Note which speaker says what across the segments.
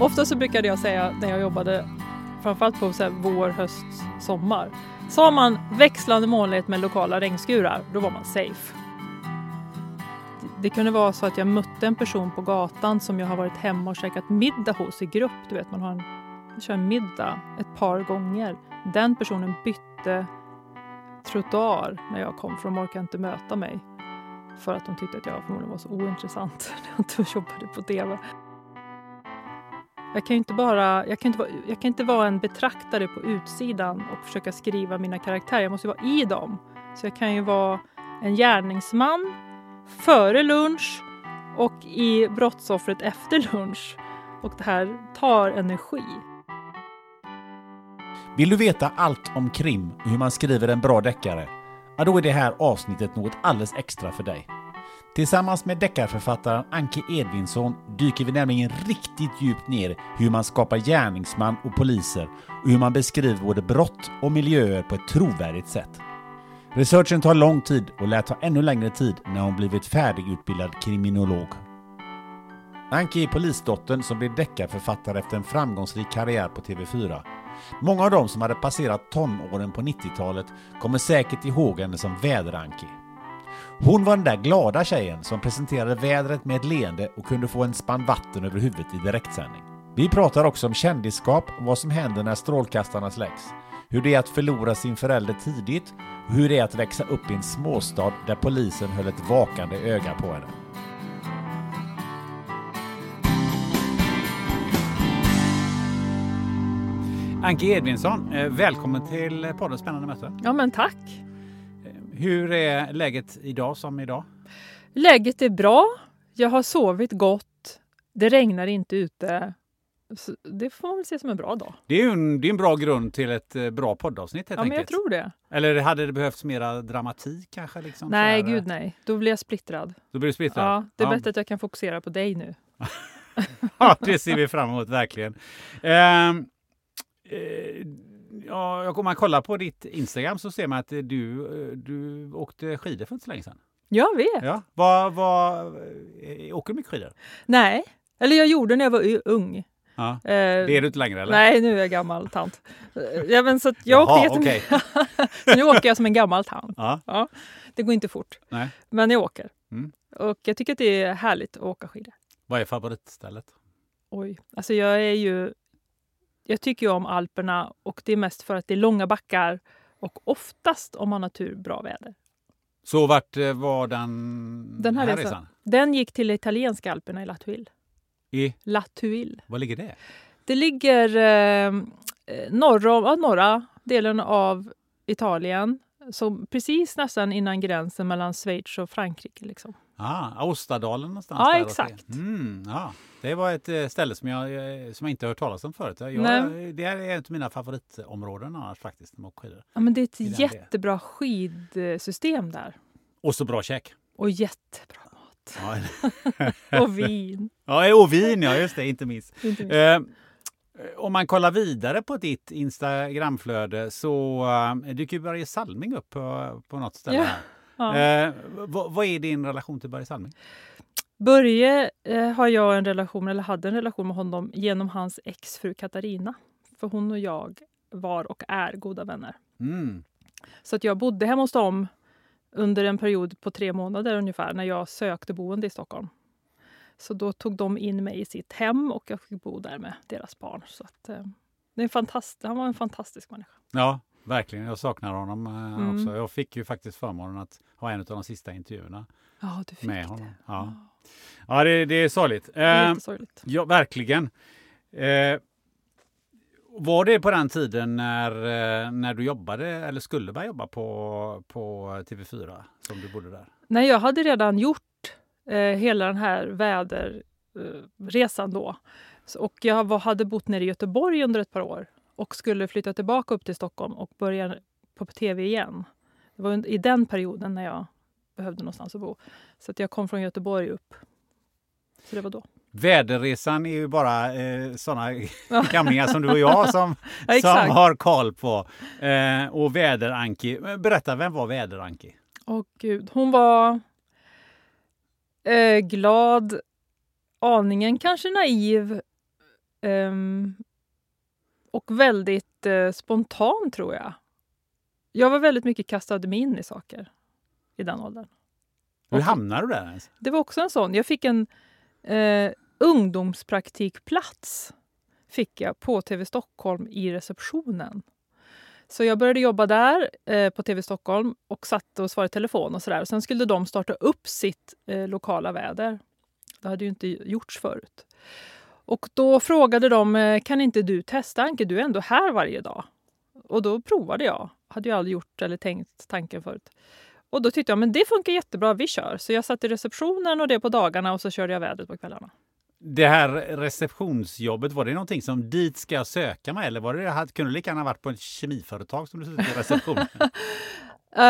Speaker 1: Ofta så brukade jag säga när jag jobbade framförallt på så här vår, höst, sommar. Sa man växlande molnighet med lokala regnskurar, då var man safe. Det kunde vara så att jag mötte en person på gatan som jag har varit hemma och käkat middag hos i grupp. Du vet, man har en, kör en middag ett par gånger. Den personen bytte trottoar när jag kom för de orkade inte möta mig. För att de tyckte att jag förmodligen var så ointressant när jag inte jobbade på TV. Jag kan, inte bara, jag, kan inte vara, jag kan inte vara en betraktare på utsidan och försöka skriva mina karaktärer. Jag måste vara i dem. Så jag kan ju vara en gärningsman före lunch och i brottsoffret efter lunch. Och det här tar energi.
Speaker 2: Vill du veta allt om krim och hur man skriver en bra deckare? Ja, då är det här avsnittet något alldeles extra för dig. Tillsammans med deckarförfattaren Anke Edvinsson dyker vi nämligen riktigt djupt ner i hur man skapar gärningsman och poliser och hur man beskriver både brott och miljöer på ett trovärdigt sätt. Researchen tar lång tid och lär ta ännu längre tid när hon blivit färdigutbildad kriminolog. Anke är polisdottern som blev deckarförfattare efter en framgångsrik karriär på TV4. Många av dem som hade passerat tonåren på 90-talet kommer säkert ihåg henne som Väder-Anki. Hon var den där glada tjejen som presenterade vädret med ett leende och kunde få en spann vatten över huvudet i direktsändning. Vi pratar också om kändisskap och vad som händer när strålkastarna släcks. Hur det är att förlora sin förälder tidigt och hur det är att växa upp i en småstad där polisen höll ett vakande öga på henne. Anki Edvinsson, eh, välkommen till podden Spännande möte.
Speaker 1: Ja, men tack.
Speaker 2: Hur är läget idag som idag?
Speaker 1: Läget är bra. Jag har sovit gott. Det regnar inte ute. Så det får man väl se som en bra dag.
Speaker 2: Det är en, det är en bra grund till ett eh, bra poddavsnitt helt
Speaker 1: Ja, men jag tror det.
Speaker 2: Eller hade det behövts mera dramatik kanske? Liksom,
Speaker 1: Nej, gud nej. Då blir jag splittrad.
Speaker 2: Då blir du splittrad?
Speaker 1: Ja, det är
Speaker 2: ja.
Speaker 1: bättre att jag kan fokusera på dig nu.
Speaker 2: ja, det ser vi fram emot verkligen. Ehm, eh, ja, om man kollar på ditt Instagram så ser man att du, eh, du åkte skidor för inte så länge sedan.
Speaker 1: Jag vet.
Speaker 2: Ja. Vad, vad, eh, åker du mycket skidor?
Speaker 1: Nej. Eller jag gjorde när jag var ung.
Speaker 2: Ja.
Speaker 1: Eh,
Speaker 2: Det är du inte längre eller?
Speaker 1: Nej, nu är jag gammal tant. Eh, Ja, men så jag
Speaker 2: Jaha,
Speaker 1: åkte så nu åker jag som en gammal tant.
Speaker 2: Ja.
Speaker 1: Ja, det går inte fort,
Speaker 2: Nej.
Speaker 1: men jag åker.
Speaker 2: Mm.
Speaker 1: Och jag tycker att det är härligt att åka skidor.
Speaker 2: Vad är favoritstället?
Speaker 1: Oj, alltså jag är ju... Jag tycker ju om Alperna och det är mest för att det är långa backar och oftast om man har tur bra väder.
Speaker 2: Så vart eh, var den,
Speaker 1: Den här
Speaker 2: här
Speaker 1: resan.
Speaker 2: resan?
Speaker 1: Den gick till italienska Alperna i Latuil.
Speaker 2: I,
Speaker 1: Latuil.
Speaker 2: var ligger det?
Speaker 1: Det ligger eh, eh, norr om, ja, norra delen av Italien. Så precis nästan innan gränsen mellan Schweiz och Frankrike. Liksom.
Speaker 2: Ah, Austadalen någonstans?
Speaker 1: Ja,
Speaker 2: där
Speaker 1: exakt.
Speaker 2: Mm, ja. Det var ett eh, ställe som jag, eh, som jag inte har hört talas om förut. Jag,
Speaker 1: Nej.
Speaker 2: det är ett av mina favoritområden annars faktiskt. när man skidor.
Speaker 1: Ja, men det är ett jättebra skidsystem där.
Speaker 2: Och så bra käk.
Speaker 1: Och jättebra mat.
Speaker 2: Ja,
Speaker 1: Och vin.
Speaker 2: ja och vin, ja just det, inte minst.
Speaker 1: Inte minst.
Speaker 2: Eh, om man kollar vidare på ditt Instagramflöde så uh, dyker Börje Salming upp på, på något ställe
Speaker 1: Ja.
Speaker 2: här.
Speaker 1: Ja.
Speaker 2: Eh, vad, vad är din relation till Börje Salming?
Speaker 1: Börje eh, har jag en relation, eller hade en relation med honom genom hans exfru Katarina. För hon och jag var och är goda vänner.
Speaker 2: Mm.
Speaker 1: Så att jag bodde hemma hos dem under en period på tre månader ungefär när jag sökte boende i Stockholm. Så då tog de in mig i sitt hem och jag fick bo där med deras barn. Så att, eh, det är fantast han var en fantastisk människa.
Speaker 2: Ja, verkligen. Jag saknar honom eh,
Speaker 1: Mm.
Speaker 2: också. Jag fick ju faktiskt förmånen att ha en av de sista intervjuerna
Speaker 1: Ja, du fick
Speaker 2: med
Speaker 1: det.
Speaker 2: honom. Ja, ja det, det är sorgligt.
Speaker 1: Det är
Speaker 2: Eh. Ja, verkligen. Eh, var det på den tiden när, eh, när du jobbade eller skulle börja jobba på, på TV4 som du bodde där?
Speaker 1: Nej, jag hade redan gjort eh, hela den här väderresan då. Så, och jag var, hade bott nere i Göteborg under ett par år och skulle flytta tillbaka upp till Stockholm och börja på tv igen. Det var i den perioden när jag behövde någonstans att bo. Så att jag kom från Göteborg upp. Så det var då.
Speaker 2: Väderresan är ju bara eh, sådana gamlingar som du och jag som,
Speaker 1: Ja,
Speaker 2: som har koll på. Eh, och Väderanki, berätta, vem var Väderanki?
Speaker 1: Åh gud, hon var eh, glad, aningen kanske naiv ehm, och väldigt eh, spontan tror jag. Jag var väldigt mycket kastade mig in i saker i den åldern.
Speaker 2: Hur hamnade du där?
Speaker 1: Det var också en sån. Jag fick en eh, ungdomspraktikplats fick jag på TV Stockholm i receptionen. Så jag började jobba där eh, på TV Stockholm och satt och svarade i telefon och sådär. Sen skulle de starta upp sitt eh, lokala väder. Det hade ju inte gjorts förut. Och då frågade de, eh, kan inte du testa Anke? Du är ändå här varje dag. Och då provade jag. Hade jag aldrig gjort eller tänkt tanken förut. Och då tyckte jag men det funkar jättebra, vi kör. Så jag satt i receptionen och det på dagarna och så körde jag vädret på kvällarna.
Speaker 2: Det här receptionsjobbet, var det någonting som dit ska jag söka mig eller var det, kunde det lika gärna varit på ett kemiföretag som du suttit i receptionen?
Speaker 1: Uh,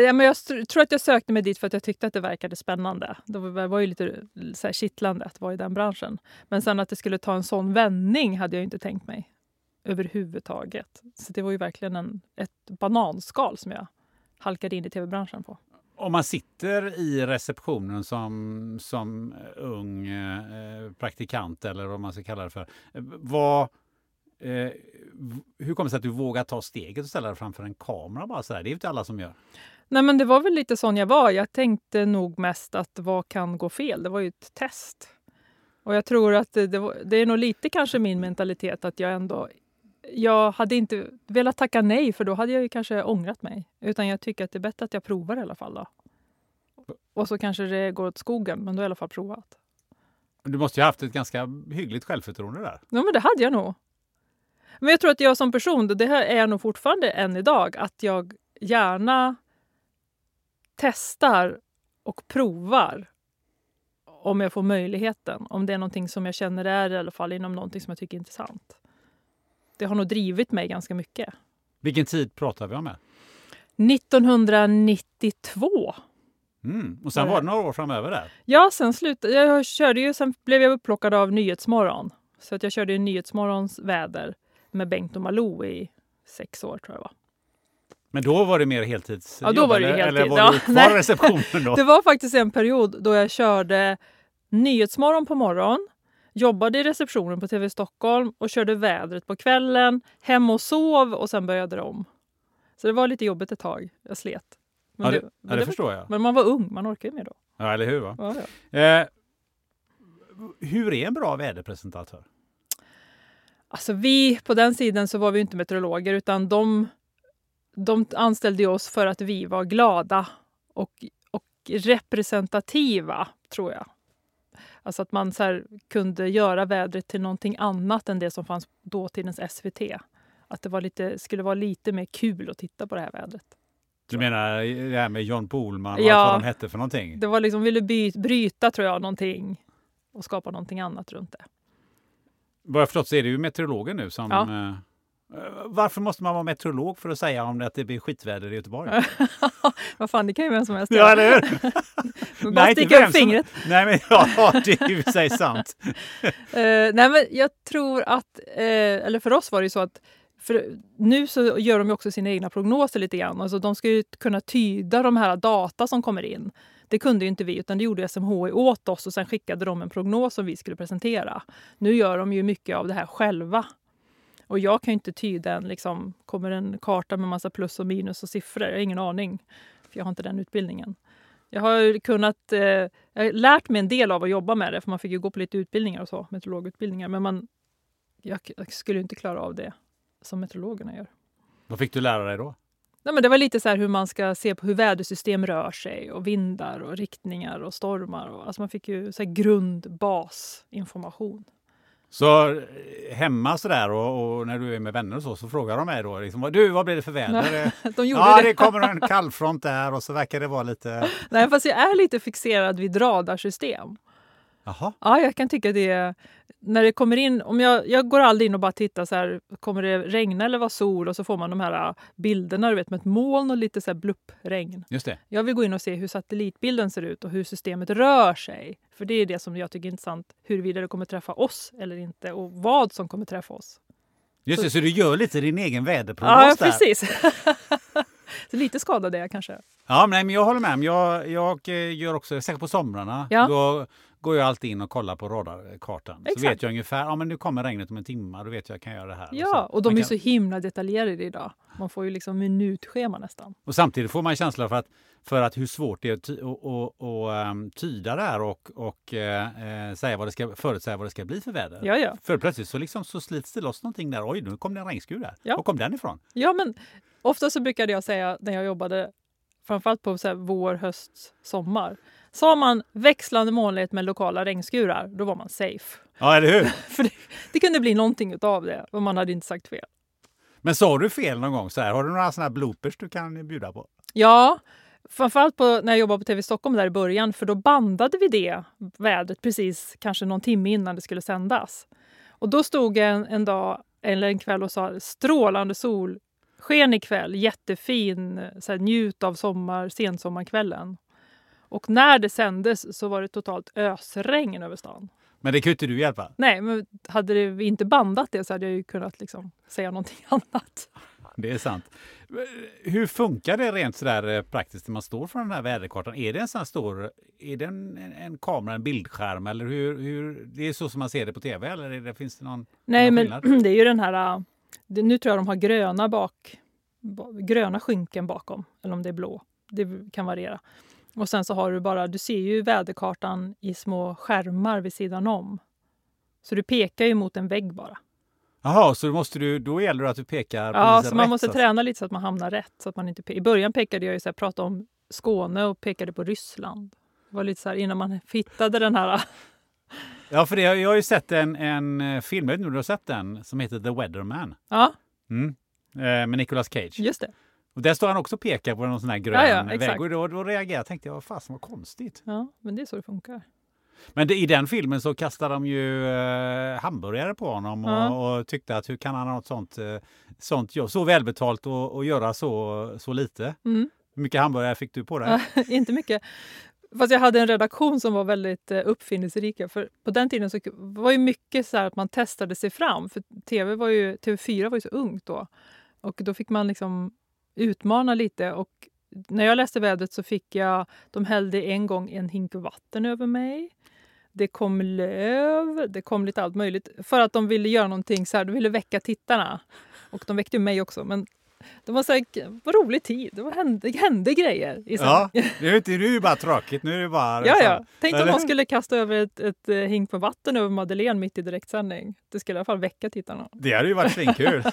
Speaker 1: ja, men jag tror att jag sökte mig dit för att jag tyckte att det verkade spännande. Det var, var ju lite så här, kittlande att vara i den branschen. Men sen att det skulle ta en sån vändning hade jag inte tänkt mig överhuvudtaget. Så det var ju verkligen en, ett bananskal som jag halkade in i tv-branschen på.
Speaker 2: Om man sitter i receptionen som, som ung eh, praktikant eller vad man ska kalla det för. Eh, vad, eh, hur kommer det sig att du vågar ta steget och ställa dig framför en kamera bara så här? Det är ju inte alla som gör.
Speaker 1: Nej, men det var väl lite sån jag var. Jag tänkte nog mest att vad kan gå fel? Det var ju ett test. Och jag tror att det, det, var, det är nog lite kanske min mentalitet att jag ändå... Jag hade inte velat tacka nej för då hade jag ju kanske ångrat mig. Utan jag tycker att det är bättre att jag provar i alla fall. Då. Och så kanske det går åt skogen, men då har jag i alla fall provat.
Speaker 2: Du måste ju ha haft ett ganska hyggligt självförtroende där.
Speaker 1: Ja, men det hade jag nog. Men jag tror att jag som person, det här är jag nog fortfarande än idag, att jag gärna testar och provar om jag får möjligheten. Om det är någonting som jag känner är i alla fall inom någonting som jag tycker är intressant. Det har nog drivit mig ganska mycket.
Speaker 2: Vilken tid pratar vi om här?
Speaker 1: 1992.
Speaker 2: Mm. Och sen var det några år framöver där.
Speaker 1: Ja, sen slutade jag. Körde ju, sen blev jag upplockad av Nyhetsmorgon. Så att jag körde ju Nyhetsmorgons väder med Bengt och Malou i sex år tror jag det var.
Speaker 2: Men då var det mer heltidsjobb?
Speaker 1: Ja, då var det heltid.
Speaker 2: eller var
Speaker 1: Ja,
Speaker 2: du kvar
Speaker 1: nej.
Speaker 2: receptionen då?
Speaker 1: Det var faktiskt en period då jag körde Nyhetsmorgon på morgon, jobbade i receptionen på TV Stockholm och körde vädret på kvällen, hem och sov och sen började det om. Så det var lite jobbigt ett tag. Jag slet. Men
Speaker 2: Ja, det, ja, det
Speaker 1: var-
Speaker 2: förstår jag.
Speaker 1: Men man var ung, man orkar ju mer då.
Speaker 2: Ja, eller hur? Va?
Speaker 1: Ja.
Speaker 2: Eh, hur är en bra väderpresentatör?
Speaker 1: Alltså vi, på den sidan så var vi inte meteorologer utan de, de anställde oss för att vi var glada och, och representativa, tror jag. Alltså att man så kunde göra vädret till någonting annat än det som fanns dåtidens SVT. Att det var lite, skulle vara lite mer kul att titta på det här vädret.
Speaker 2: Du menar det här med John Pohlman och
Speaker 1: Ja.
Speaker 2: allt vad de hette för någonting?
Speaker 1: Det var liksom, ville by, bryta tror jag någonting och skapa någonting annat runt det.
Speaker 2: Vad jag förstått så är det ju meteorologer nu som...
Speaker 1: Ja.
Speaker 2: Eh, varför måste man vara meteorolog för att säga om det att det blir skitväder i Göteborg?
Speaker 1: Vad fan, det kan ju vem som helst
Speaker 2: ja, eller hur?
Speaker 1: Bara sticka upp
Speaker 2: som-
Speaker 1: fingret.
Speaker 2: Nej, men ja, det är ju sig sant.
Speaker 1: Eh, nej, men jag tror att, eh, eller för oss var det ju så att För nu så gör de också sina egna prognoser lite grann. Alltså de ska ju kunna tyda de här data som kommer in. Det kunde ju inte vi, utan det gjorde SMHI åt oss och sen skickade de en prognos som vi skulle presentera. Nu gör de ju mycket av det här själva. Och jag kan ju inte tyda en, liksom, kommer en karta med massa plus och minus och siffror. Jag har ingen aning, för jag har inte den utbildningen. Jag har kunnat eh, jag har lärt mig en del av att jobba med det, för man fick ju gå på lite utbildningar och så, meteorologutbildningar. Men man, jag, jag skulle inte klara av det som meteorologerna gör.
Speaker 2: Vad fick du lära dig då?
Speaker 1: Nej, men det var lite så här hur man ska se på hur vädersystem rör sig och vindar och riktningar och stormar. Och, alltså man fick ju så grundbasinformation.
Speaker 2: Så eh, hemma sådär och, och när du är med vänner och så, så frågar de mig då liksom, du vad blir det för väder?
Speaker 1: De
Speaker 2: ja,
Speaker 1: det.
Speaker 2: det kommer en kallfront där och så verkar det vara lite...
Speaker 1: Nej, fast jag är lite fixerad vid radarsystem.
Speaker 2: Jaha.
Speaker 1: Ja, jag kan tycka det. När det kommer in, om jag, jag går aldrig in och bara tittar så här, kommer det regna eller vara sol? Och så får man de här äh, bilderna du vet, med ett moln och lite så här bluppregn.
Speaker 2: Just det.
Speaker 1: Jag vill gå in och se hur satellitbilden ser ut och hur systemet rör sig. För det är det som jag tycker är intressant, huruvida det kommer träffa oss eller inte och vad som kommer träffa oss.
Speaker 2: Just det, så du gör lite din egen väderprognos
Speaker 1: Ja,
Speaker 2: där?
Speaker 1: precis. så lite skadad är jag kanske.
Speaker 2: Ja, men, men jag håller med. Jag, jag eh, gör också, särskilt på somrarna,
Speaker 1: Ja.
Speaker 2: då går jag alltid in och kollar på radarkartan. Så
Speaker 1: Exakt.
Speaker 2: vet jag ungefär, ja men nu kommer regnet om en timme, då vet jag att jag kan göra det här.
Speaker 1: Ja,
Speaker 2: så,
Speaker 1: och de är
Speaker 2: kan,
Speaker 1: så himla detaljerade idag. Man får ju liksom minutschema nästan.
Speaker 2: och samtidigt får man känsla för att, för att hur svårt det är att ty, och, och, och, ehm, tyda det här och, och eh, eh, säga vad det ska, förutsäga vad det ska bli för väder.
Speaker 1: Ja, ja.
Speaker 2: För plötsligt så, liksom, så slits det loss någonting där. Oj, nu kom det en regnskur där.
Speaker 1: Ja.
Speaker 2: Var kom den ifrån?
Speaker 1: Ja, men ofta så brukade jag säga när jag jobbade, framförallt på så här vår, höst, sommar. Sa man växlande molnighet med lokala regnskurar, då var man safe.
Speaker 2: Ja, eller hur?
Speaker 1: För det, det kunde bli någonting av det, och man hade inte sagt fel.
Speaker 2: Men sa du fel någon gång? Så här, har du några här bloopers du kan bjuda på?
Speaker 1: Ja, framförallt på, när jag jobbade på TV Stockholm där i början, för då bandade vi det vädret precis kanske någon timme innan det skulle sändas. Och då stod jag en, en dag eller en kväll och sa strålande sol, sken ikväll, jättefin, så här, njut av sommar, sensommarkvällen. Och när det sändes så var det totalt ösregn över stan.
Speaker 2: Men det ju inte du hjälpa.
Speaker 1: Nej, men hade vi inte bandat det så hade jag ju kunnat liksom säga någonting annat.
Speaker 2: Det är sant. Hur funkar det rent sådär eh, praktiskt när man står för den här väderkartan? Är det en sån stor, är det en, en kamera, en bildskärm eller hur, hur, det är så som man ser det på tv eller är det, finns det någon,
Speaker 1: Nej,
Speaker 2: någon
Speaker 1: men
Speaker 2: skillnad?
Speaker 1: det är ju den här... nu tror jag de har gröna bak, ba- gröna skynken bakom, eller om det är blå. Det kan variera. Och sen så har du bara, du ser ju väderkartan i små skärmar vid sidan om. Så du pekar ju mot en vägg bara.
Speaker 2: Jaha, så då måste du, då gäller det att du pekar
Speaker 1: Ja,
Speaker 2: polisen
Speaker 1: så man
Speaker 2: rätt,
Speaker 1: måste
Speaker 2: att-
Speaker 1: träna lite så att man hamnar rätt. Så att man inte, I början pekade jag ju så här, pratade om Skåne och pekade på Ryssland. Det var lite så här innan man hittade den här...
Speaker 2: Ja, för det, jag har ju sett en, en eh, film, jag vet inte om du har sett den, som heter The Weatherman.
Speaker 1: Ja,
Speaker 2: Mm. Eh, med Nicolas Cage.
Speaker 1: just det.
Speaker 2: Och där står han också och pekar på någon sån här grön
Speaker 1: Ja, ja,
Speaker 2: vägg. Och då, då reagerade jag tänkte jag, vad fasen vad konstigt.
Speaker 1: Ja, men det är så det funkar.
Speaker 2: Men det, i den filmen så kastade de ju eh, hamburgare på honom och,
Speaker 1: Ja.
Speaker 2: och tyckte att hur kan han ha ett sånt, eh, sånt jobb, så välbetalt och, och göra så, så lite.
Speaker 1: Mm.
Speaker 2: Hur mycket hamburgare fick du på det?
Speaker 1: inte mycket. Fast jag hade en redaktion som var väldigt eh, uppfinningsrika. För på den tiden så var ju mycket så här att man testade sig fram. För TV var ju, TV4 var ju så ungt då. Och då fick man liksom utmana lite. Och när jag läste vädret så fick jag... De hällde en gång en hink vatten över mig. Det kom löv, det kom lite allt möjligt. För att de ville göra någonting så här, de ville väcka tittarna. Och de väckte ju mig också. Men det var så här, vad rolig tid. Det, var, hände, hände grejer. I
Speaker 2: Ja, nu är, inte, nu är det bara tråkigt. Nu är det bara...
Speaker 1: Ja,
Speaker 2: liksom-
Speaker 1: ja. Tänk om man skulle kasta över ett, ett eh, hink med vatten över Madeleine mitt i direktsändning. Det skulle i alla fall väcka tittarna.
Speaker 2: Det hade ju varit svinkul.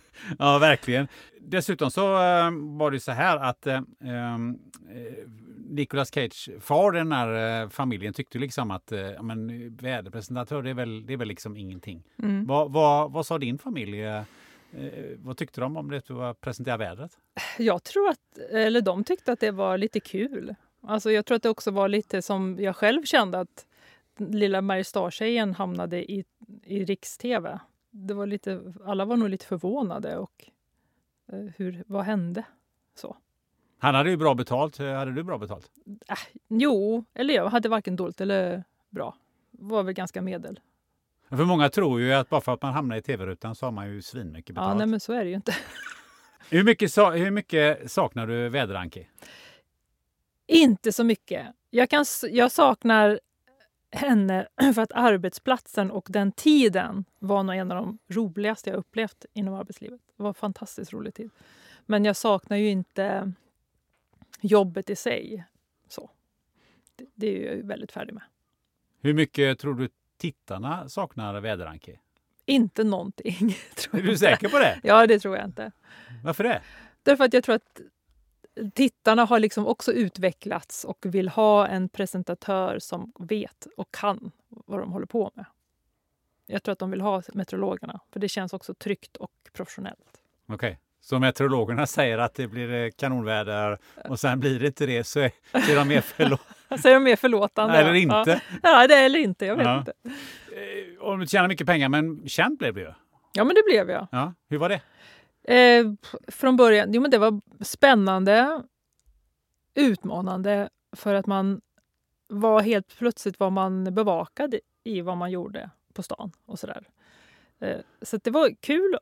Speaker 2: ja, verkligen. Dessutom så eh, var det så här att eh, ehm, eh, Nicolas Cage, far den här eh, familjen, tyckte liksom att eh, men, väderpresentatör, det är väl, det är väl liksom ingenting.
Speaker 1: Mm.
Speaker 2: Vad, vad, vad sa din familj? Eh, vad tyckte de om det att presentera vädret?
Speaker 1: Jag tror att, eller de tyckte att det var lite kul. Alltså jag tror att det också var lite som jag själv kände att lilla Mariestad-tjejen hamnade i, i riks-tv. Det var lite, alla var nog lite förvånade och eh, hur, vad hände? Så.
Speaker 2: Han hade ju bra betalt. Eh, Hade du bra betalt?
Speaker 1: Jo, eller jag hade varken dåligt eller bra. Var väl ganska medel.
Speaker 2: För många tror ju att bara för att man hamnar i tv-rutan så har man ju svinmycket betalt.
Speaker 1: Ja, nej, men så är det ju inte.
Speaker 2: hur, mycket, hur mycket saknar du Väderanki?
Speaker 1: Inte så mycket. Jag, kan, jag saknar henne för att arbetsplatsen och den tiden var nog en av de roligaste jag upplevt inom arbetslivet. Det var en fantastiskt rolig tid. Men jag saknar ju inte jobbet i sig. Så. Det, det är jag väldigt färdig med.
Speaker 2: Hur mycket tror du tittarna saknar Väderanki?
Speaker 1: Inte någonting.
Speaker 2: Tror är du säker på det?
Speaker 1: Ja, det tror jag inte.
Speaker 2: Varför det?
Speaker 1: Därför att jag tror att tittarna har liksom också utvecklats och vill ha en presentatör som vet och kan vad de håller på med. Jag tror att de vill ha meteorologerna, för det känns också tryggt och professionellt.
Speaker 2: Okej, okay. så meteorologerna säger att det blir eh, kanonväder och sen blir det inte det så är, är de mer förlåtande?
Speaker 1: så är de mer förlåtande.
Speaker 2: Eller inte?
Speaker 1: Ja, ja det är eller inte, jag vet ja. inte.
Speaker 2: Eh, och du tjänar mycket pengar, men känd blev du ju.
Speaker 1: Ja, men det blev jag.
Speaker 2: Ja, hur var det?
Speaker 1: Eh, från början, jo men det var spännande, utmanande för att man var helt plötsligt var man bevakad i vad man gjorde på stan och sådär. Eh, så det var kul,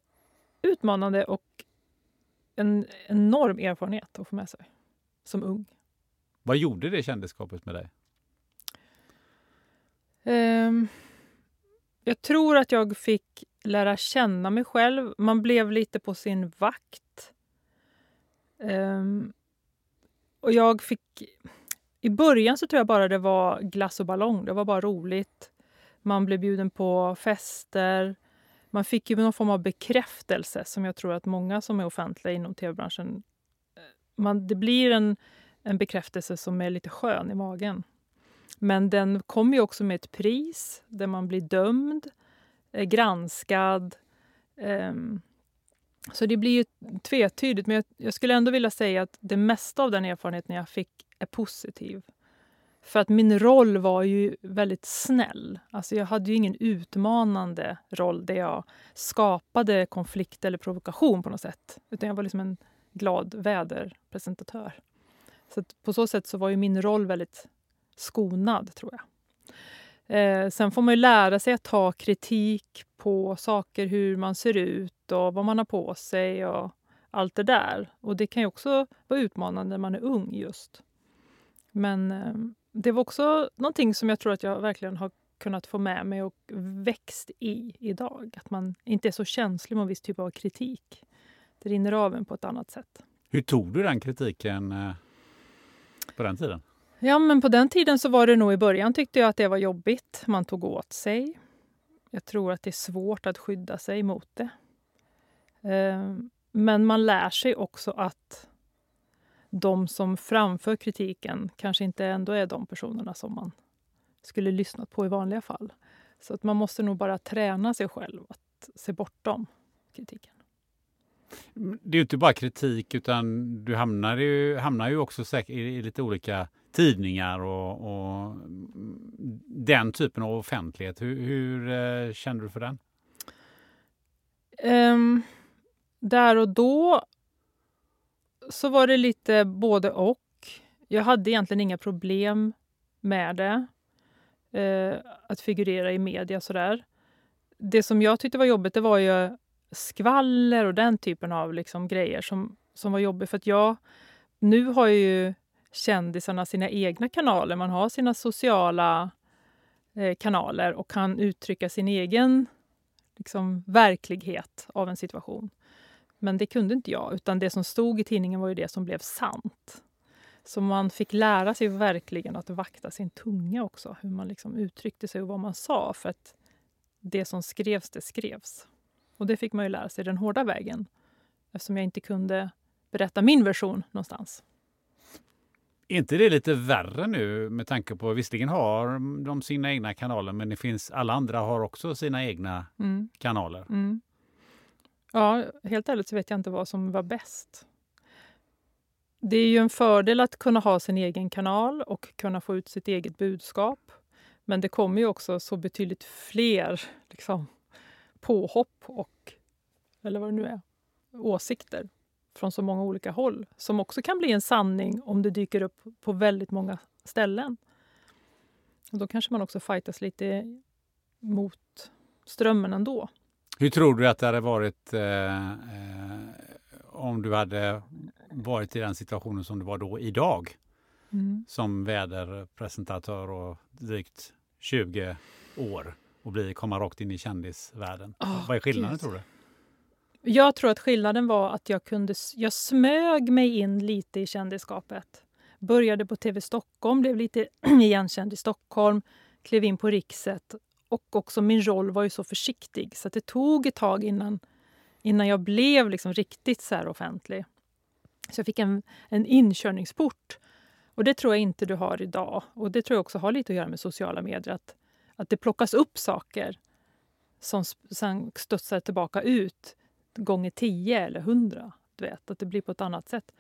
Speaker 1: utmanande och en enorm erfarenhet att få med sig som ung.
Speaker 2: Vad gjorde det kändisskapet med dig?
Speaker 1: Eh, jag tror att jag fick lära känna mig själv. Man blev lite på sin vakt. Um, och jag fick... I början så tror jag bara det var glass och ballong. Det var bara roligt. Man blev bjuden på fester. Man fick ju någon form av bekräftelse som jag tror att många som är offentliga inom tv-branschen... Eh, man, det blir en, en bekräftelse som är lite skön i magen. Men den kommer ju också med ett pris där man blir dömd eh, granskad. Ehm, så det blir ju tvetydigt, men jag, jag, skulle ändå vilja säga att det mesta av den erfarenheten jag fick är positiv. För att min roll var ju väldigt snäll. Alltså jag hade ju ingen utmanande roll där jag skapade konflikt eller provokation på något sätt. Utan jag var liksom en glad väderpresentatör. Så på så sätt så var ju min roll väldigt skonad, tror jag. Eh, sen får man ju lära sig att ta kritik på saker, hur man ser ut och vad man har på sig och allt det där. Och det kan ju också vara utmanande när man är ung just. Men eh, det var också någonting som jag tror att jag verkligen har kunnat få med mig och växt i idag. Att man inte är så känslig mot viss typ av kritik. Det rinner av en på ett annat sätt.
Speaker 2: Hur tog du den kritiken eh, på den tiden?
Speaker 1: Ja, men på den tiden så var det nog i början tyckte jag att det var jobbigt. Man tog åt sig. Jag tror att det är svårt att skydda sig mot det. Eh, men man lär sig också att de som framför kritiken kanske inte ändå är de personerna som man skulle lyssnat på i vanliga fall. Så att man måste nog bara träna sig själv att se bortom kritiken.
Speaker 2: Det är ju inte bara kritik utan du hamnar ju, hamnar ju också i lite olika tidningar och, och den typen av offentlighet. Hur, hur eh, kände du för den?
Speaker 1: Um, där och då så var det lite både och. Jag hade egentligen inga problem med det. Uh, att figurera i media sådär. Det som jag tyckte var jobbigt det var ju skvaller och den typen av liksom grejer som, som var jobbigt. För att jag, nu har ju kändisarna sina egna kanaler. Man har sina sociala eh, kanaler och kan uttrycka sin egen liksom, verklighet av en situation. Men det kunde inte jag, utan det som stod i tidningen var ju det som blev sant. Så man fick lära sig verkligen att vakta sin tunga också, hur man liksom uttryckte sig och vad man sa. För att det som skrevs, det skrevs. Och det fick man ju lära sig den hårda vägen eftersom jag inte kunde berätta min version någonstans.
Speaker 2: Är inte det lite värre nu med tanke på, visserligen har de sina egna kanaler men det finns, alla andra har också sina egna mm. kanaler.
Speaker 1: Mm. Ja, helt ärligt så vet jag inte vad som var bäst. Det är ju en fördel att kunna ha sin egen kanal och kunna få ut sitt eget budskap. Men det kommer ju också så betydligt fler liksom, påhopp och, eller vad det nu är, åsikter från så många olika håll som också kan bli en sanning om det dyker upp på väldigt många ställen. Och då kanske man också fightas lite mot strömmen ändå.
Speaker 2: Hur tror du att det hade varit eh, eh, om du hade varit i den situationen som du var då idag? Mm. Som väderpresentatör och drygt 20 år och bli, komma rakt in i kändisvärlden. Oh, Vad är skillnaden
Speaker 1: Gud.
Speaker 2: tror du?
Speaker 1: Jag tror att skillnaden var att jag kunde, jag smög mig in lite i kändisskapet. Började på TV Stockholm, blev lite igenkänd i Stockholm, klev in på Rikset och också min roll var ju så försiktig så det tog ett tag innan, innan jag blev liksom riktigt så offentlig. Så jag fick en, en inkörningsport. Och det tror jag inte du har idag. Och det tror jag också har lite att göra med sociala medier. Att, att det plockas upp saker som sen studsar tillbaka ut gånger tio eller hundra. Du vet, att det blir på ett annat sätt.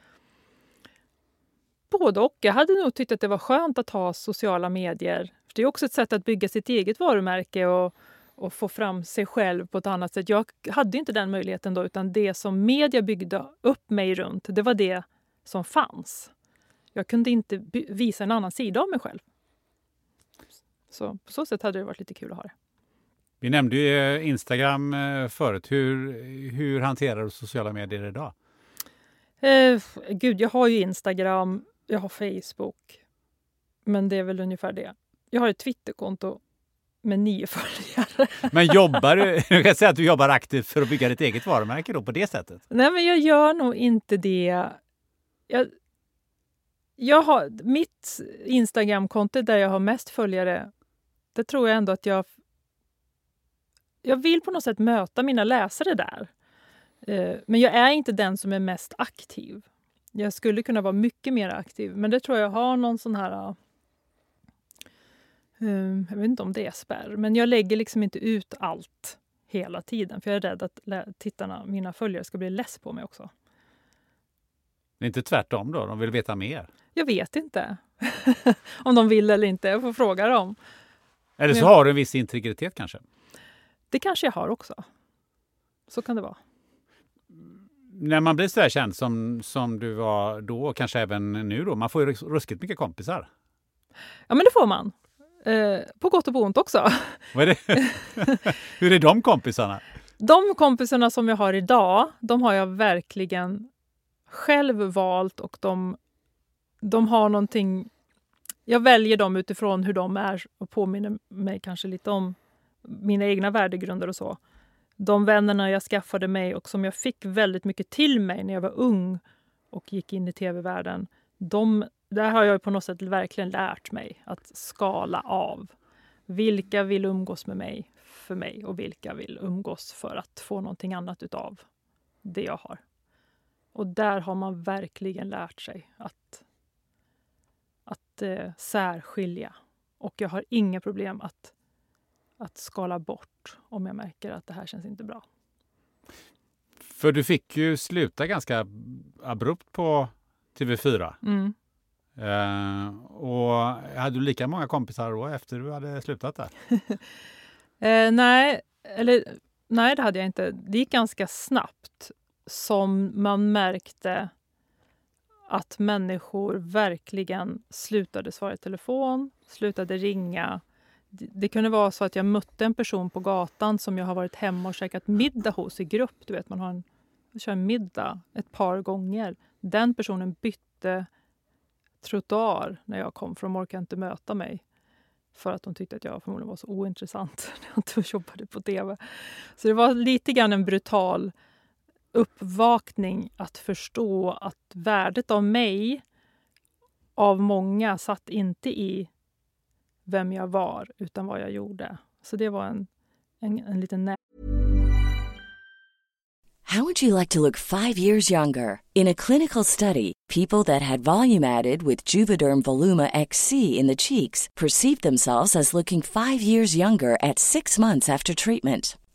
Speaker 1: Både och. Jag hade nog tyckt att det var skönt att ha sociala medier. För Det är också ett sätt att bygga sitt eget varumärke och, och få fram sig själv på ett annat sätt. Jag hade inte den möjligheten då, utan det som media byggde upp mig runt, det var det som fanns. Jag kunde inte visa en annan sida av mig själv. Så på så sätt hade det varit lite kul att ha det.
Speaker 2: Vi nämnde ju eh, Instagram eh, förut. Hur, hur hanterar du sociala medier idag?
Speaker 1: Eh, gud, jag har ju Instagram, jag har Facebook. Men det är väl ungefär det. Jag har ett Twitterkonto med nio följare.
Speaker 2: Men jobbar du, jag kan säga att du jobbar aktivt för att bygga ditt eget varumärke då på det sättet?
Speaker 1: Nej, men jag gör nog inte det. Jag, jag har, mitt Instagramkonto där jag har mest följare, det tror jag ändå att jag... Jag vill på något sätt möta mina läsare där. Eh, men jag är inte den som är mest aktiv. Jag skulle kunna vara mycket mer aktiv, men det tror jag har någon sån här... Um, jag vet inte om det är spärr, men jag lägger liksom inte ut allt hela tiden. För jag är rädd att tittarna, mina följare, ska bli less på mig också.
Speaker 2: Det är inte tvärtom då? De vill veta mer?
Speaker 1: Jag vet inte om de vill eller inte. Jag får fråga dem.
Speaker 2: Eller så har du en viss integritet kanske?
Speaker 1: Det kanske jag har också. Så kan det vara.
Speaker 2: När man blir så här känd som, som du var då, och kanske även nu då, man får ju ruskigt mycket kompisar.
Speaker 1: Ja, men det får man. Eh, på gott och på ont också.
Speaker 2: Vad är det? Hur är de kompisarna?
Speaker 1: De kompisarna som jag har idag, de har jag verkligen själv valt och de, de har någonting... Jag väljer dem utifrån hur de är och påminner mig kanske lite om mina egna värdegrunder och så. De vännerna jag skaffade mig och som jag fick väldigt mycket till mig när jag var ung och gick in i tv-världen. De, där har jag på något sätt verkligen lärt mig att skala av. Vilka vill umgås med mig för mig och vilka vill umgås för att få någonting annat utav det jag har. Och där har man verkligen lärt sig att, att eh, särskilja. Och jag har inga problem att, att skala bort om jag märker att det här känns inte bra.
Speaker 2: För du fick ju sluta ganska abrupt på TV4.
Speaker 1: Mm.
Speaker 2: Uh, och hade du lika många kompisar då efter du hade slutat där?
Speaker 1: uh, nej, eller nej, det hade jag inte. Det gick ganska snabbt som man märkte att människor verkligen slutade svara i telefon, slutade ringa. Det kunde vara så att jag mötte en person på gatan som jag har varit hemma och käkat middag hos i grupp. Du vet, man har en, kör en middag ett par gånger. Den personen bytte trottoar när jag kom för de orkade inte möta mig för att de tyckte att jag förmodligen var så ointressant när jag inte jobbade på tv. Så det var lite grann en brutal uppvakning att förstå att värdet av mig av många satt inte i vem jag var, utan vad jag gjorde. Så det var en, en, en liten nä-
Speaker 3: How would you like to look five years younger? In a clinical study, people that had volume added with Juvederm Voluma XC in the cheeks perceived themselves as looking five years younger at six months after treatment.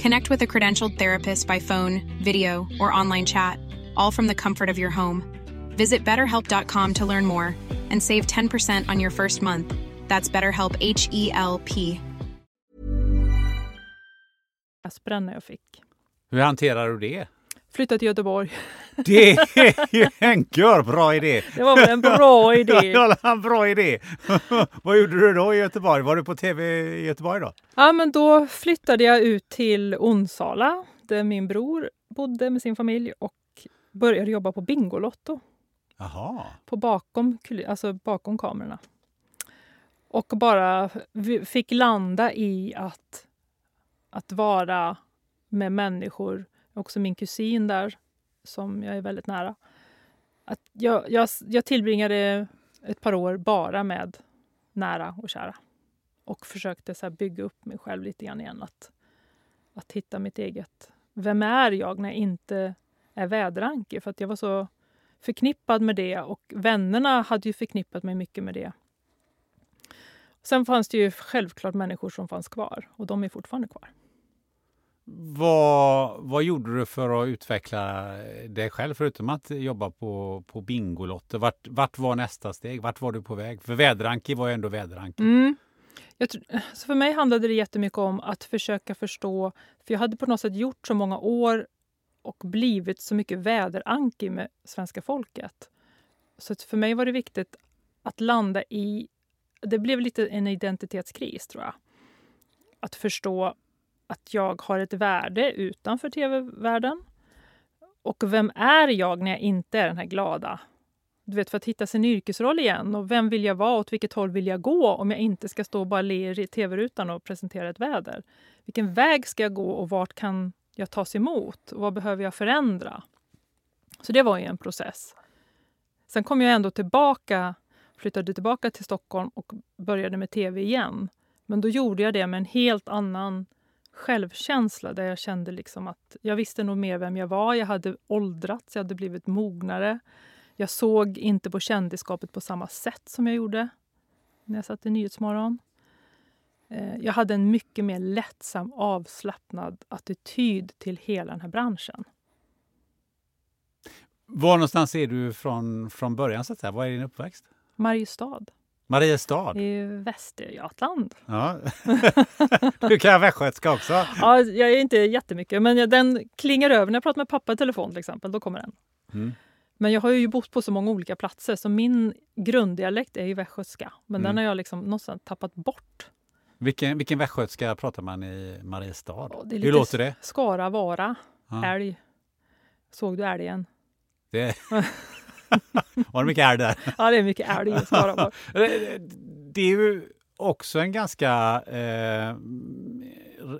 Speaker 4: Connect with a credentialed therapist by phone, video, or online chat, all from the comfort of your home. Visit betterhelp.com to learn more and save 10% on your first month. That's BetterHelp H E L P.
Speaker 1: Aspren jag fick.
Speaker 2: Hur hanterar du det?
Speaker 1: Flytta till Göteborg.
Speaker 2: Det är ju en bra idé!
Speaker 1: Det var väl en bra idé.
Speaker 2: Ja, en bra idé! Vad gjorde du då i Göteborg? Var du på tv i Göteborg då?
Speaker 1: Ja, men då flyttade jag ut till Onsala där min bror bodde med sin familj och började jobba på Bingolotto.
Speaker 2: Jaha.
Speaker 1: På bakom, alltså bakom kamerorna. Och bara fick landa i att, att vara med människor. Också min kusin där, som jag är väldigt nära. Att jag, jag, jag tillbringade ett par år bara med nära och kära. Och försökte så bygga upp mig själv lite grann igen. Att, att hitta mitt eget... Vem är jag när jag inte är väderanke? För att jag var så förknippad med det och vännerna hade ju förknippat mig mycket med det. Sen fanns det ju självklart människor som fanns kvar och de är fortfarande kvar.
Speaker 2: Vad, vad gjorde du för att utveckla dig själv förutom att jobba på, på Bingolotter? Vart, vart var nästa steg? Vart var du på väg? För Väderanki var ju ändå Väderanki.
Speaker 1: Mm. så för mig handlade det jättemycket om att försöka förstå, för jag hade på något sätt gjort så många år och blivit så mycket väderanki med svenska folket. Så för mig var det viktigt att landa i det blev lite en identitetskris, tror jag. Att förstå att jag har ett värde utanför tv-världen. Och vem är jag när jag inte är den här glada? Du vet, för att hitta sin yrkesroll igen. Och vem vill jag vara? Åt vilket håll vill jag gå om jag inte ska stå och bara le i tv-rutan och presentera ett väder? Vilken väg ska jag gå och vart kan jag tas emot? Och vad behöver jag förändra? Så det var ju en process. Sen kom jag ändå tillbaka flyttade tillbaka till Stockholm och började med tv igen. Men då gjorde jag det med en helt annan självkänsla där jag kände liksom att jag visste nog mer vem jag var. Jag hade åldrats, jag hade blivit mognare. Jag såg inte på kändisskapet på samma sätt som jag gjorde när jag satt i Nyhetsmorgon. Eh, jag hade en mycket mer lättsam, avslappnad attityd till hela den här branschen.
Speaker 2: Var någonstans är du från, från början? så att säga? Var är din uppväxt?
Speaker 1: Mariestad.
Speaker 2: Mariestad?
Speaker 1: I Västergötland.
Speaker 2: Ja. du kan västgötska också?
Speaker 1: Ja, jag är inte jättemycket, men den klingar över när jag pratar med pappa i telefon till exempel. Då kommer den. Mm. Men jag har ju bott på så många olika platser så min grunddialekt är ju västgötska. Men mm. den har jag liksom någonstans tappat bort.
Speaker 2: Vilken, vilken västgötska pratar man i Mariestad? Ja, Hur låter det?
Speaker 1: Skara, Vara, ja. älg. Såg du älgen?
Speaker 2: Det... Var det mycket älg där?
Speaker 1: Ja, det är mycket älg i Skaraborg.
Speaker 2: det är ju också en ganska eh,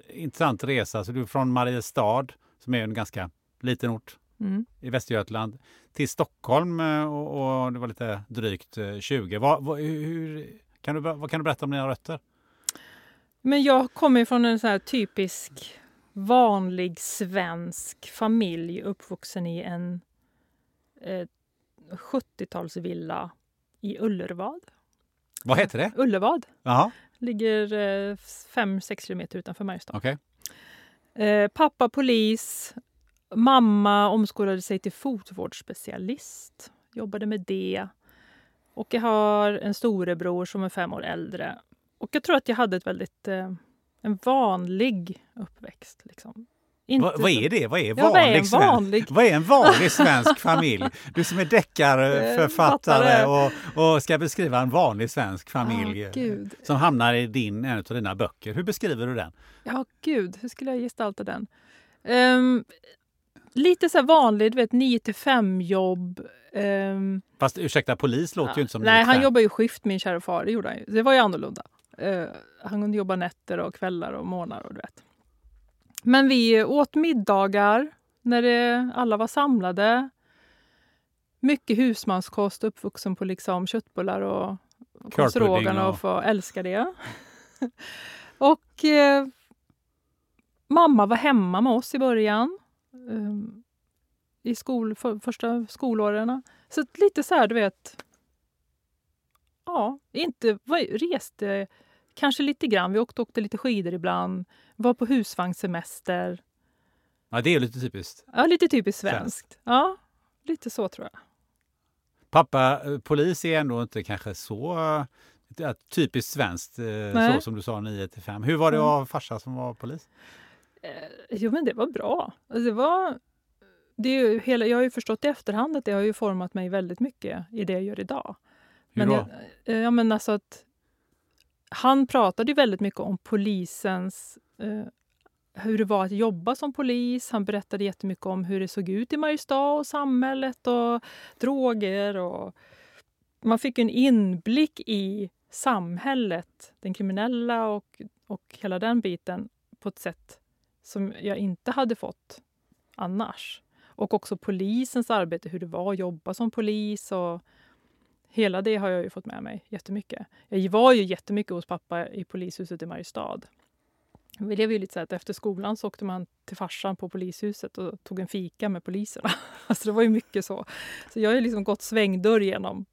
Speaker 2: intressant resa. Så du är från Mariestad, som är en ganska liten ort mm. i Västergötland, till Stockholm eh, och, och det var lite drygt 20. Eh, vad, vad, hur, kan du, vad kan du berätta om dina rötter?
Speaker 1: Men jag kommer från en så här typisk vanlig svensk familj uppvuxen i en eh, 70-talsvilla i Ullervad.
Speaker 2: Vad heter det?
Speaker 1: Ullervad
Speaker 2: Jaha,
Speaker 1: ligger 5-6 kilometer utanför Mariestad.
Speaker 2: okej.
Speaker 1: Eh, pappa polis, mamma omskolade sig till fotvårdsspecialist. Jobbade med det. Och jag har en storebror som är fem år äldre. Och jag tror att jag hade ett väldigt, eh, en vanlig uppväxt. Liksom. Inte
Speaker 2: Va, vad är det? Vad är
Speaker 1: Ja, vad är
Speaker 2: vanlig,
Speaker 1: en
Speaker 2: svensk-
Speaker 1: vanlig?
Speaker 2: vad är en vanlig svensk familj? Du som är deckarförfattare
Speaker 1: Författare.
Speaker 2: och, och ska beskriva en vanlig svensk familj
Speaker 1: Ja, gud.
Speaker 2: som hamnar i din, en av dina böcker. Hur beskriver du den?
Speaker 1: Ja, gud. Hur skulle jag gestalta den? Ehm, lite så här vanlig, du vet 9 till 5 jobb. Ehm,
Speaker 2: Fast ursäkta, polis låter ju inte som
Speaker 1: Nej, han jobbar ju skift, min kära far. Det gjorde han ju. Det var ju annorlunda. Eh, han kunde jobba nätter och kvällar och morgnar och du vet. Men vi åt middagar när det, alla var samlade. Mycket husmanskost, uppvuxen på liksom köttbullar och korvstroganoff
Speaker 2: och-
Speaker 1: och få älska det. och eh, mamma var hemma med oss i början. Eh, I skol, för, första skolåren. Så lite så här, du vet. Ja, inte var, reste kanske lite grann. Vi åkte, åkte lite skidor ibland. Var på husvagnssemester.
Speaker 2: Ja, det är lite typiskt.
Speaker 1: Ja, lite typiskt
Speaker 2: Svenskt.
Speaker 1: Ja, lite så tror jag.
Speaker 2: Pappa eh, polis är ändå inte kanske så eh, typiskt svenskt, eh,
Speaker 1: Nej.
Speaker 2: så som du sa 9 till 5. Hur var det att
Speaker 1: Mm.
Speaker 2: ha farsa som var polis?
Speaker 1: Jo, men det var bra. Alltså, det var, det är ju hela, jag har ju förstått i efterhand att det har ju format mig väldigt mycket i det jag gör idag.
Speaker 2: Hur
Speaker 1: Men
Speaker 2: då?
Speaker 1: jag, ja, men alltså att, han pratade ju väldigt mycket om polisens... Eh, hur det var att jobba som polis. Han berättade jättemycket om hur det såg ut i Mariestad och samhället och droger. Och man fick en inblick i samhället, den kriminella och, och hela den biten på ett sätt som jag inte hade fått annars. Och också polisens arbete, hur det var att jobba som polis. och Hela det har jag ju fått med mig jättemycket. Jag var ju jättemycket hos pappa i polishuset i Mariestad. Vi lever ju lite så att efter skolan så åkte man till farsan på polishuset och tog en fika med poliserna. Alltså det var ju mycket så. Så jag har ju liksom gått svängdörr genom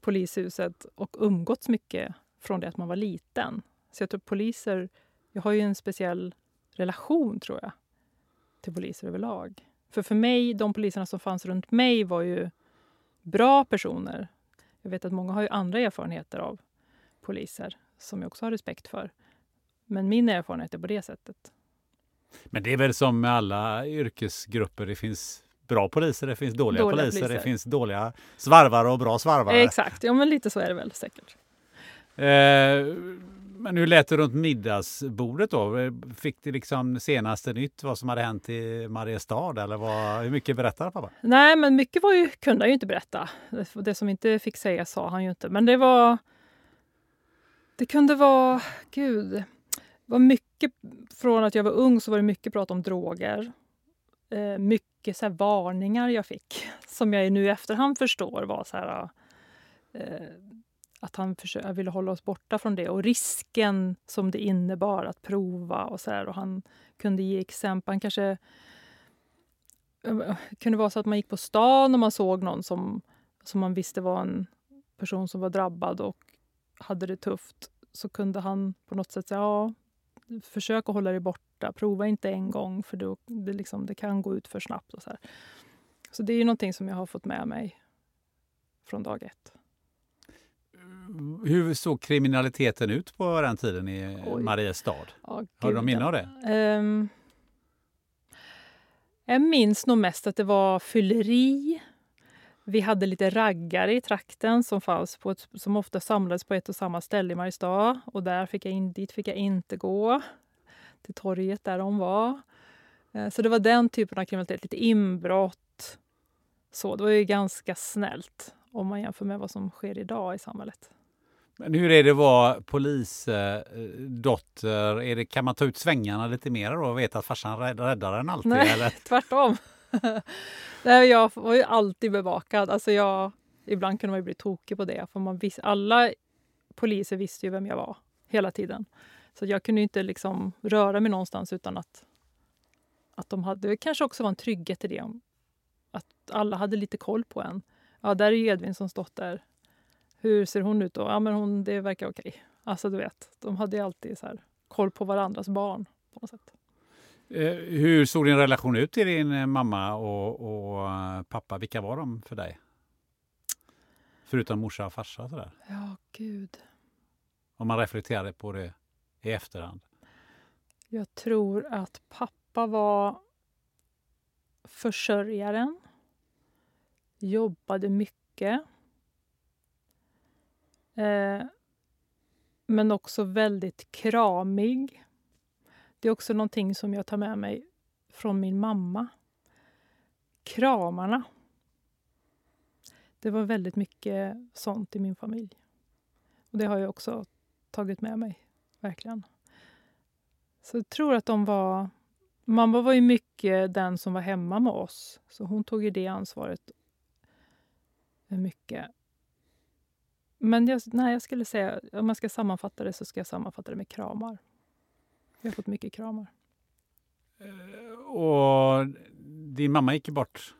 Speaker 1: polishuset och umgåtts mycket från det att man var liten. Så jag tror poliser, jag har ju en speciell relation tror jag till poliser överlag. För för mig, de poliserna som fanns runt mig var ju bra personer. Jag vet att många har ju andra erfarenheter av poliser som jag också har respekt för. Men min erfarenhet är på det sättet.
Speaker 2: Men det är väl som med alla yrkesgrupper. Det finns bra poliser, det finns dåliga,
Speaker 1: Dåliga
Speaker 2: poliser, det
Speaker 1: poliser.
Speaker 2: finns dåliga svarvare och bra svarvare.
Speaker 1: Exakt, ja men lite så är det väl säkert.
Speaker 2: Eh, men hur lät det runt middagsbordet då? Fick du liksom senaste nytt vad som hade hänt i Mariestad? Eller vad, hur mycket berättade pappa?
Speaker 1: Nej, men mycket var ju, kunde han ju inte berätta. Det- som inte fick säga sa han ju inte. Men det var... Det kunde vara... Gud. Var mycket... Från att jag var ung så var det mycket prat om droger. Eh, mycket så här varningar jag fick. Som jag nu i efterhand förstår var så här... Eh, att han försö- ville hålla oss borta från det och risken som det innebar att prova och så här. Och han kunde ge exempel. Han kanske det kunde vara så att man gick på stan och man såg någon som, som man visste var en person som var drabbad och hade det tufft. Så kunde han på något sätt säga ja, försök att hålla dig borta. Prova inte en gång för då, det, liksom, det kan gå ut för snabbt. Och så, här. så det är ju någonting som jag har fått med mig från dag ett.
Speaker 2: Hur såg kriminaliteten ut på den tiden i
Speaker 1: Oj.
Speaker 2: Mariestad?
Speaker 1: Ja,
Speaker 2: Har du någon minne av det?
Speaker 1: Ehm, jag minns nog mest att det var fylleri. Vi hade lite raggare i trakten som, fanns på ett, som ofta samlades på ett och samma ställe i Mariestad. Och där fick jag in, dit fick jag inte gå, till torget där de var. Eh, Så det var den typen av kriminalitet, lite inbrott. Så det var ju ganska snällt om man jämför med vad som sker idag i samhället.
Speaker 2: Men hur är det att vara polisdotter? Är det, kan man ta ut svängarna lite mer då och veta att farsan rädd- räddar en alltid?
Speaker 1: Nej,
Speaker 2: Eller?
Speaker 1: tvärtom. Nej, jag var ju alltid bevakad. Alltså jag, ibland kunde man ju bli tokig på det. För man vis, alla poliser visste ju vem jag var hela tiden. Så jag kunde inte liksom röra mig någonstans utan att, att de hade... Det kanske också var en trygghet i det. Att alla hade lite koll på en. Ja, där är ju Edvin som stått där. Hur ser hon ut då? Ja, men hon, det verkar okej. Alltså du vet, de hade alltid så här, koll på varandras barn på något sätt.
Speaker 2: Eh, hur såg din relation ut till din eh, mamma och, och eh, pappa? Vilka var de för dig? Förutom morsa och farsa sådär.
Speaker 1: Ja, gud.
Speaker 2: Om man reflekterade på det i efterhand.
Speaker 1: Jag tror att pappa var försörjaren. Jobbade mycket. Eh, men också väldigt kramig. Det är också någonting som jag tar med mig från min mamma. Kramarna. Det var väldigt mycket sånt i min familj. Och Det har jag också tagit med mig, verkligen. Så jag tror att de var... Mamma var ju mycket den som var hemma med oss, så hon tog ju det ansvaret mycket. Men jag, nej, jag skulle säga, om jag ska sammanfatta det så ska jag sammanfatta det med kramar. Jag har fått mycket kramar.
Speaker 2: Och din mamma gick bort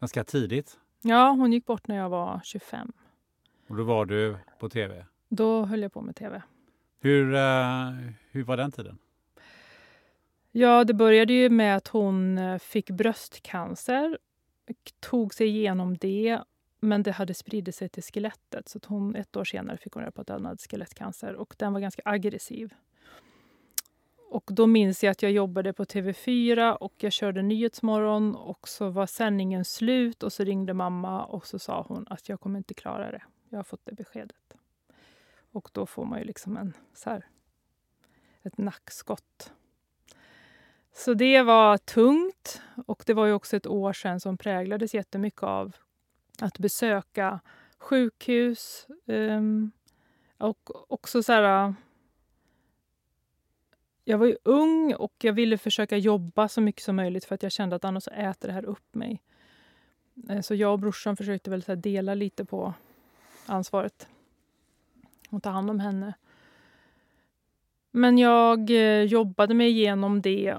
Speaker 2: ganska tidigt.
Speaker 1: Ja, hon gick bort när jag var 25.
Speaker 2: Och då var du på tv.
Speaker 1: Då höll jag på med tv.
Speaker 2: Hur, eh, hur var den tiden?
Speaker 1: Ja, det började ju med att hon eh, fick bröstcancer. Tog sig igenom det, men det hade spridit sig till skelettet. Så att hon, ett år senare fick hon reda på att hon hade skelettcancer och den var ganska aggressiv. Och då minns jag att jag jobbade på TV4 och jag körde Nyhetsmorgon och så var sändningen slut och så ringde mamma och så sa hon att jag kommer inte klara det. Jag har fått det beskedet. Och då får man ju liksom en, så här, ett nackskott. Så det var tungt och det var ju också ett år sedan som präglades jättemycket av att besöka sjukhus um, och också så här äh, jag var ju ung och jag ville försöka jobba så mycket som möjligt för att jag kände att annars äter det här upp mig. Eh, så jag och brorsan försökte väl så dela lite på ansvaret och ta hand om henne. Men jag eh, jobbade mig igenom det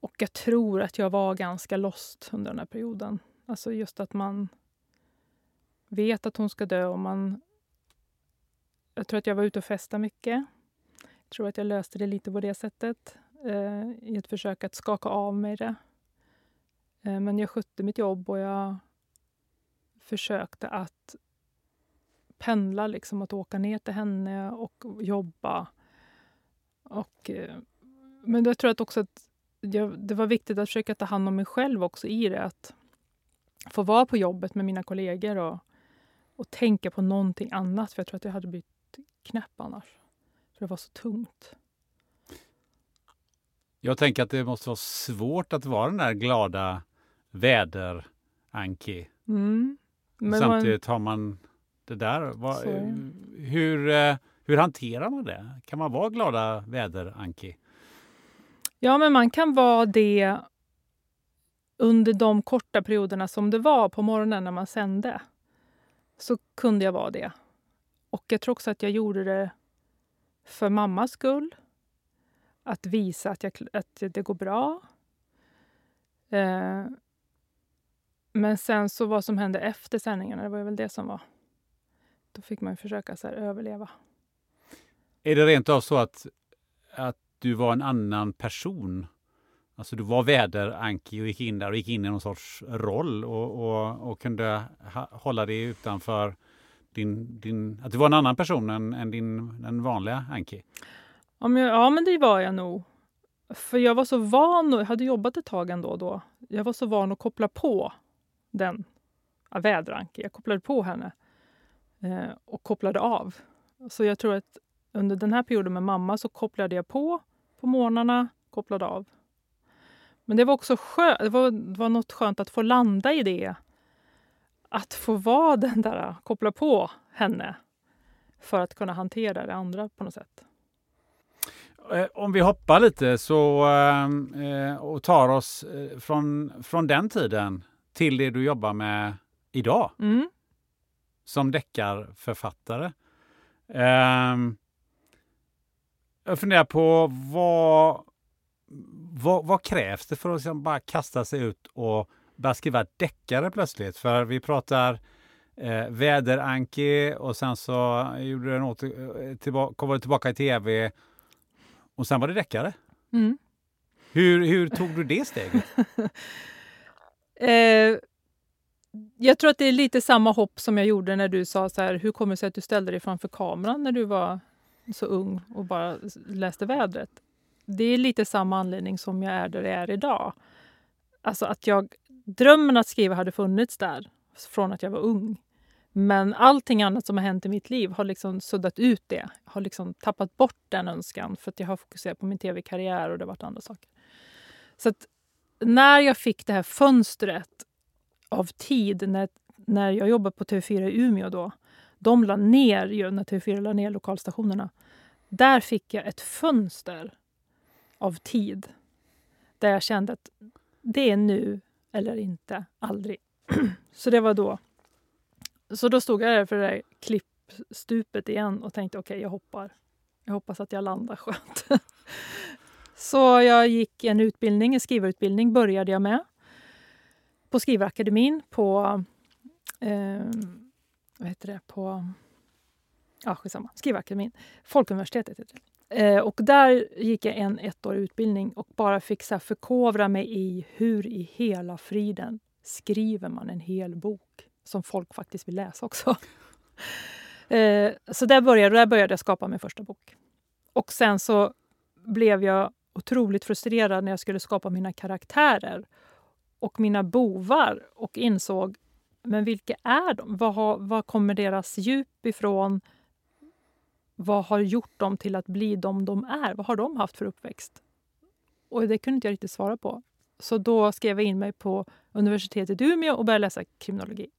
Speaker 1: och jag tror att jag var ganska lost under den här perioden. Alltså just att man vet att hon ska dö och man... Jag tror att jag var ute och festade mycket tror att jag löste det lite på det sättet eh, i ett försök att skaka av mig det. Eh, men jag skötte mitt jobb och jag försökte att pendla, liksom att åka ner till henne och jobba. Och, eh, men jag tror att också att jag, det var viktigt att försöka ta hand om mig själv också i det. Att få vara på jobbet med mina kollegor och, och tänka på någonting annat. För jag tror att jag hade blivit knäpp annars. För det var så tungt.
Speaker 2: Jag tänker att det måste vara svårt att vara den där glada väder-Anki. Mm. Samtidigt man... har man det där. Vad, hur, eh, hur hanterar man det? Kan man vara glada väder-Anki?
Speaker 1: Ja, men man kan vara det under de korta perioderna som det var på morgonen när man sände. Så kunde jag vara det. Och jag tror också att jag gjorde det för mammas skull. Att visa att, jag, att det går bra. Eh, men sen så vad som hände efter sändningarna, det var väl det som var... Då fick man försöka så överleva.
Speaker 2: Är det rent av så att, att du var en annan person? Alltså du var väder-Anki och gick in där och gick in i någon sorts roll och, och, och kunde ha, hålla dig utanför din, din, att du var en annan person än, än din, den vanliga Anki?
Speaker 1: Ja men, ja, men det var jag nog. För jag var så van, jag hade jobbat ett tag ändå då. Jag var så van att koppla på den ja, väderanki. Jag kopplade på henne eh, och kopplade av. Så jag tror att under den här perioden med mamma så kopplade jag på på morgnarna, kopplade av. Men det var också skönt, det var, det var något skönt att få landa i det att få vara den där, koppla på henne för att kunna hantera det andra på något sätt.
Speaker 2: Eh, om vi hoppar lite så, eh, och tar oss eh, från, från den tiden till det du jobbar med idag mm. som deckarförfattare. jag funderar på vad, vad, vad krävs det för att liksom bara kasta sig ut och börja skriva deckare plötsligt? För vi pratar eh, väderanki och sen så gjorde den åter, eh, tillbaka, kom det tillbaka i tv och sen var det deckare.
Speaker 1: Mm.
Speaker 2: Hur, hur tog du det steget?
Speaker 1: Eh, jag tror att det är lite samma hopp som jag gjorde när du sa så här, hur kommer det sig att du ställde dig framför kameran när du var så ung och bara läste vädret? Det är lite samma anledning som jag är där jag är idag. Alltså att jag, drömmen att skriva hade funnits där från att jag var ung. Men allting annat som har hänt i mitt liv har liksom suddat ut det. Jag har liksom tappat bort den önskan för att jag har fokuserat på min tv-karriär och det har varit andra saker. Så att när jag fick det här fönstret av tid när, när jag jobbade på TV4 i Umeå då. De la ner ju när TV4 la ner lokalstationerna. Där fick jag ett fönster av tid där jag kände att det är nu eller inte, aldrig. Så det var då. Så då stod jag där för det där klippstupet igen och tänkte okej, okay, jag hoppar. Jag hoppas att jag landar skönt. Så jag gick en utbildning, en skrivarutbildning började jag med. På Skrivarakademin på... Eh, vad heter det? På... Ja, skitsamma. Skrivarakademin. Folkuniversitetet heter det. Eh, och där gick jag en ettårig utbildning och bara fick så förkovra mig i hur i hela friden skriver man en hel bok som folk faktiskt vill läsa också. eh, så där började, där började jag skapa min första bok. Och sen så blev jag otroligt frustrerad när jag skulle skapa mina karaktärer och mina bovar och insåg men vilka är de? Vad, har, var kommer deras djup ifrån? Vad har gjort dem till att bli de de är? Vad har de haft för uppväxt? Och Det kunde inte jag riktigt svara på. Så då skrev jag in mig på universitetet i Umeå och började läsa kriminologi.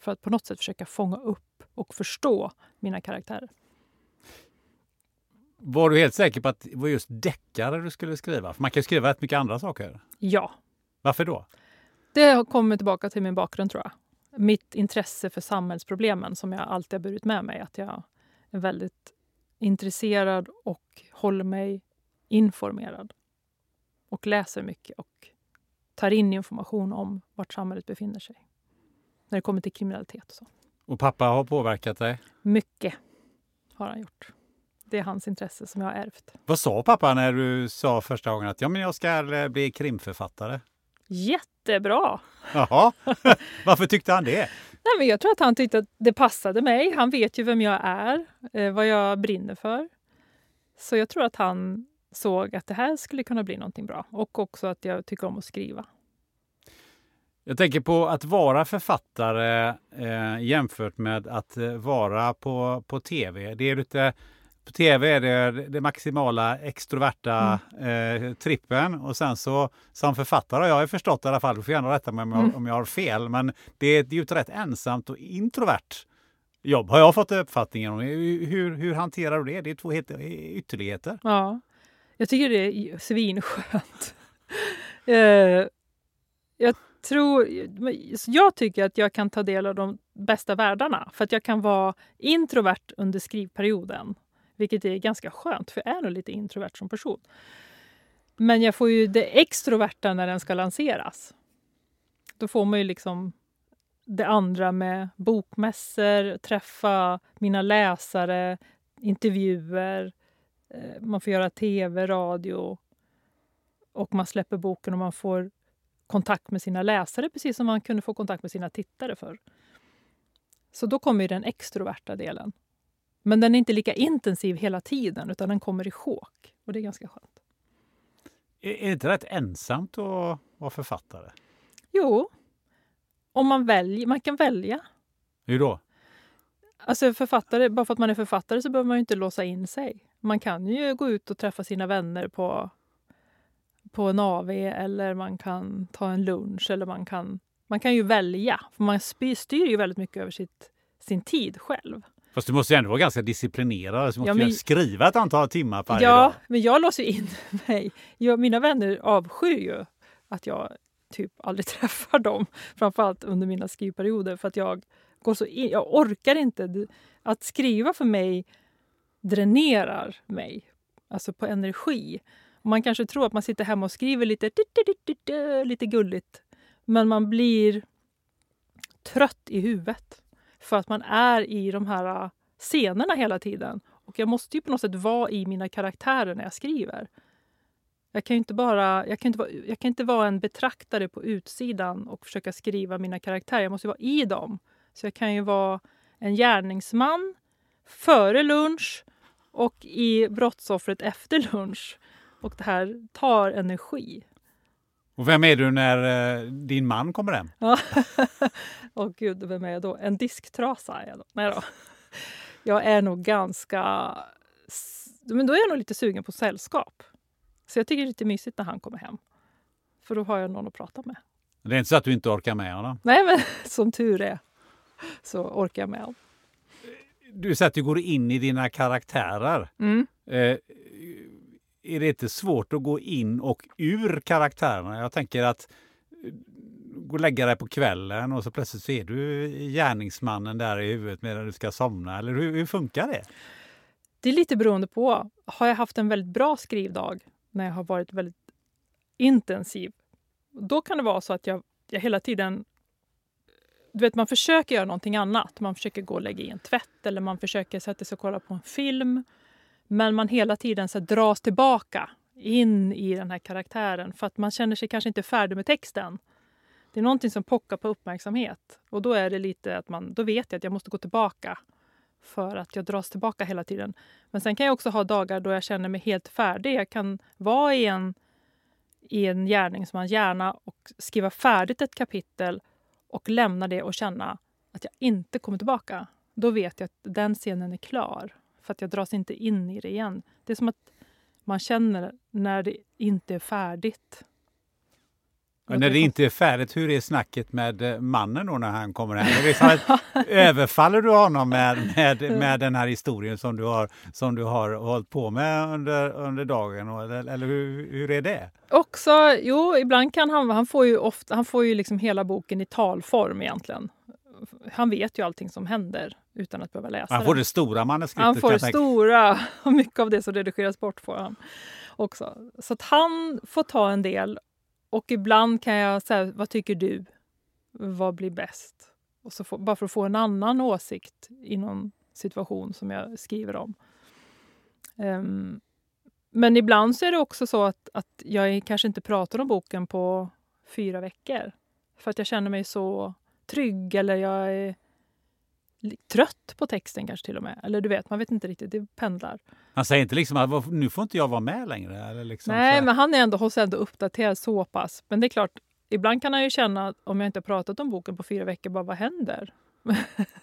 Speaker 1: För att på något sätt försöka fånga upp och förstå mina karaktärer.
Speaker 2: Var du helt säker på att det var just deckare du skulle skriva? För man kan ju skriva rätt mycket andra saker.
Speaker 1: Ja.
Speaker 2: Varför då?
Speaker 1: Det kommer tillbaka till min bakgrund tror jag. Mitt intresse för samhällsproblemen som jag alltid har burit med mig. Att jag är väldigt intresserad och håller mig informerad. Och läser mycket och tar in information om vart samhället befinner sig. När det kommer till kriminalitet och så.
Speaker 2: Och pappa har påverkat dig?
Speaker 1: Mycket har han gjort det är hans intresse som jag har ärvt.
Speaker 2: Vad sa pappa när du sa första gången att ja, men jag ska eh, bli krimförfattare?
Speaker 1: Jättebra!
Speaker 2: Jaha, varför tyckte han det?
Speaker 1: Nej, men jag tror att han tyckte att det passade mig. Han vet ju vem jag är, eh, vad jag brinner för. Så jag tror att han såg att det här skulle kunna bli någonting bra och också att jag tycker om att skriva.
Speaker 2: Jag tänker på att vara författare eh, jämfört med att eh, vara på, på tv. Det är lite på tv är det det maximala extroverta mm. eh, trippen och sen så som författare har jag förstått i alla fall, du får gärna rätta mig om jag, mm. om jag har fel, men det är, det är ju ett rätt ensamt och introvert jobb har jag fått uppfattningen om. Hur, hur hanterar du det? Det är två helt ytterligheter.
Speaker 1: Ja, jag tycker det är svinskönt. eh, jag tror, jag tycker att jag kan ta del av de bästa världarna för att jag kan vara introvert under skrivperioden vilket är ganska skönt, för jag är nog lite introvert som person. Men jag får ju det extroverta när den ska lanseras. Då får man ju liksom det andra med bokmässor, träffa mina läsare, intervjuer. Eh, man får göra tv, radio och man släpper boken och man får kontakt med sina läsare precis som man kunde få kontakt med sina tittare förr. Så då kommer den extroverta delen. Men den är inte lika intensiv hela tiden, utan den kommer i sjok. Och det är ganska skönt.
Speaker 2: Är det inte rätt ensamt att vara författare?
Speaker 1: Jo, om man väljer. Man kan välja.
Speaker 2: Hur då?
Speaker 1: Alltså författare, bara för att man är författare så behöver man inte låsa in sig. Man kan ju gå ut och träffa sina vänner på, på en AV eller man kan ta en lunch eller man kan, man kan ju välja. För man styr ju väldigt mycket över sitt, sin tid själv.
Speaker 2: Fast du måste ju ändå vara ganska disciplinerad. Du måste ja, men, skriva ett antal timmar per
Speaker 1: ja,
Speaker 2: dag.
Speaker 1: Ja, men jag låser in mig. Jag, mina vänner avskyr ju att jag typ aldrig träffar dem. Framförallt under mina skrivperioder. För att jag går så in, Jag orkar inte. Att skriva för mig dränerar mig. Alltså på energi. Man kanske tror att man sitter hemma och skriver lite, lite gulligt. Men man blir trött i huvudet för att man är i de här äh, scenerna hela tiden. Och jag måste ju på något sätt vara i mina karaktärer när jag skriver. Jag kan inte bara, jag kan inte vara, jag kan inte vara en betraktare på utsidan och försöka skriva mina karaktärer. Jag måste vara i dem. Så jag kan ju vara en gärningsman före lunch och i brottsoffret efter lunch. Och det här tar energi.
Speaker 2: Och vem är du när eh, din man kommer hem?
Speaker 1: Ja. Åh gud, vem är jag då? En disktrasa är jag då. Nej då. Jag är nog ganska... Men då är jag nog lite sugen på sällskap. Så jag tycker det är lite mysigt när han kommer hem. För då har jag någon att prata med.
Speaker 2: Det är inte så att du inte orkar med honom?
Speaker 1: Nej, men som tur är så orkar jag med honom.
Speaker 2: Du säger att du går in i dina karaktärer.
Speaker 1: Mm.
Speaker 2: Eh, är det inte svårt att gå in och ur karaktärerna? Jag tänker att eh, gå och lägga dig på kvällen och så plötsligt så är du gärningsmannen där i huvudet medan du ska somna. Eller hur, hur funkar det?
Speaker 1: Det är lite beroende på. Har jag haft en väldigt bra skrivdag när jag har varit väldigt intensiv, då kan det vara så att jag, jag hela tiden du vet, man försöker göra någonting annat. Man försöker gå och lägga i en tvätt eller man försöker sätta sig och kolla på en film. Men man hela tiden så dras tillbaka in i den här karaktären för att man känner sig kanske inte färdig med texten. Det är någonting som pockar på uppmärksamhet och då är det lite att man, då vet jag att jag måste gå tillbaka för att jag dras tillbaka hela tiden. Men sen kan jag också ha dagar då jag känner mig helt färdig. Jag kan vara i en, i en man gärna och skriva färdigt ett kapitel och lämna det och känna att jag inte kommer tillbaka. Då vet jag att den scenen är klar. För att jag dras inte in i det igen. Det är som att man känner när det inte är färdigt.
Speaker 2: Men när det inte är färdigt, hur är snacket med eh, mannen då när han kommer hem? Överfaller du honom med, med, med den här historien som du har, som du har hållit på med under, under dagen? Eller, eller hur, hur är det?
Speaker 1: Också, jo, ibland kan han, han får ju, ofta, han får ju liksom hela boken i talform egentligen. Han vet ju allting som händer utan att behöva läsa
Speaker 2: Han får det stora manuskriptet.
Speaker 1: Han får det stora och mycket av det som redigeras bort får han också. Så att han får ta en del och ibland kan jag säga, vad tycker du? Vad blir bäst? Och så får, bara för att få en annan åsikt i någon situation som jag skriver om. Um, men ibland så är det också så att, att jag kanske inte pratar om boken på fyra veckor. För att jag känner mig så trygg eller jag är trött på texten kanske till och med. Eller du vet, man vet inte riktigt, det pendlar.
Speaker 2: Han säger inte liksom att nu får inte jag vara med längre? Eller liksom
Speaker 1: Nej, men han är ändå, hålls ändå uppdaterad så pass. Men det är klart, ibland kan han ju känna om jag inte pratat om boken på fyra veckor, bara vad händer?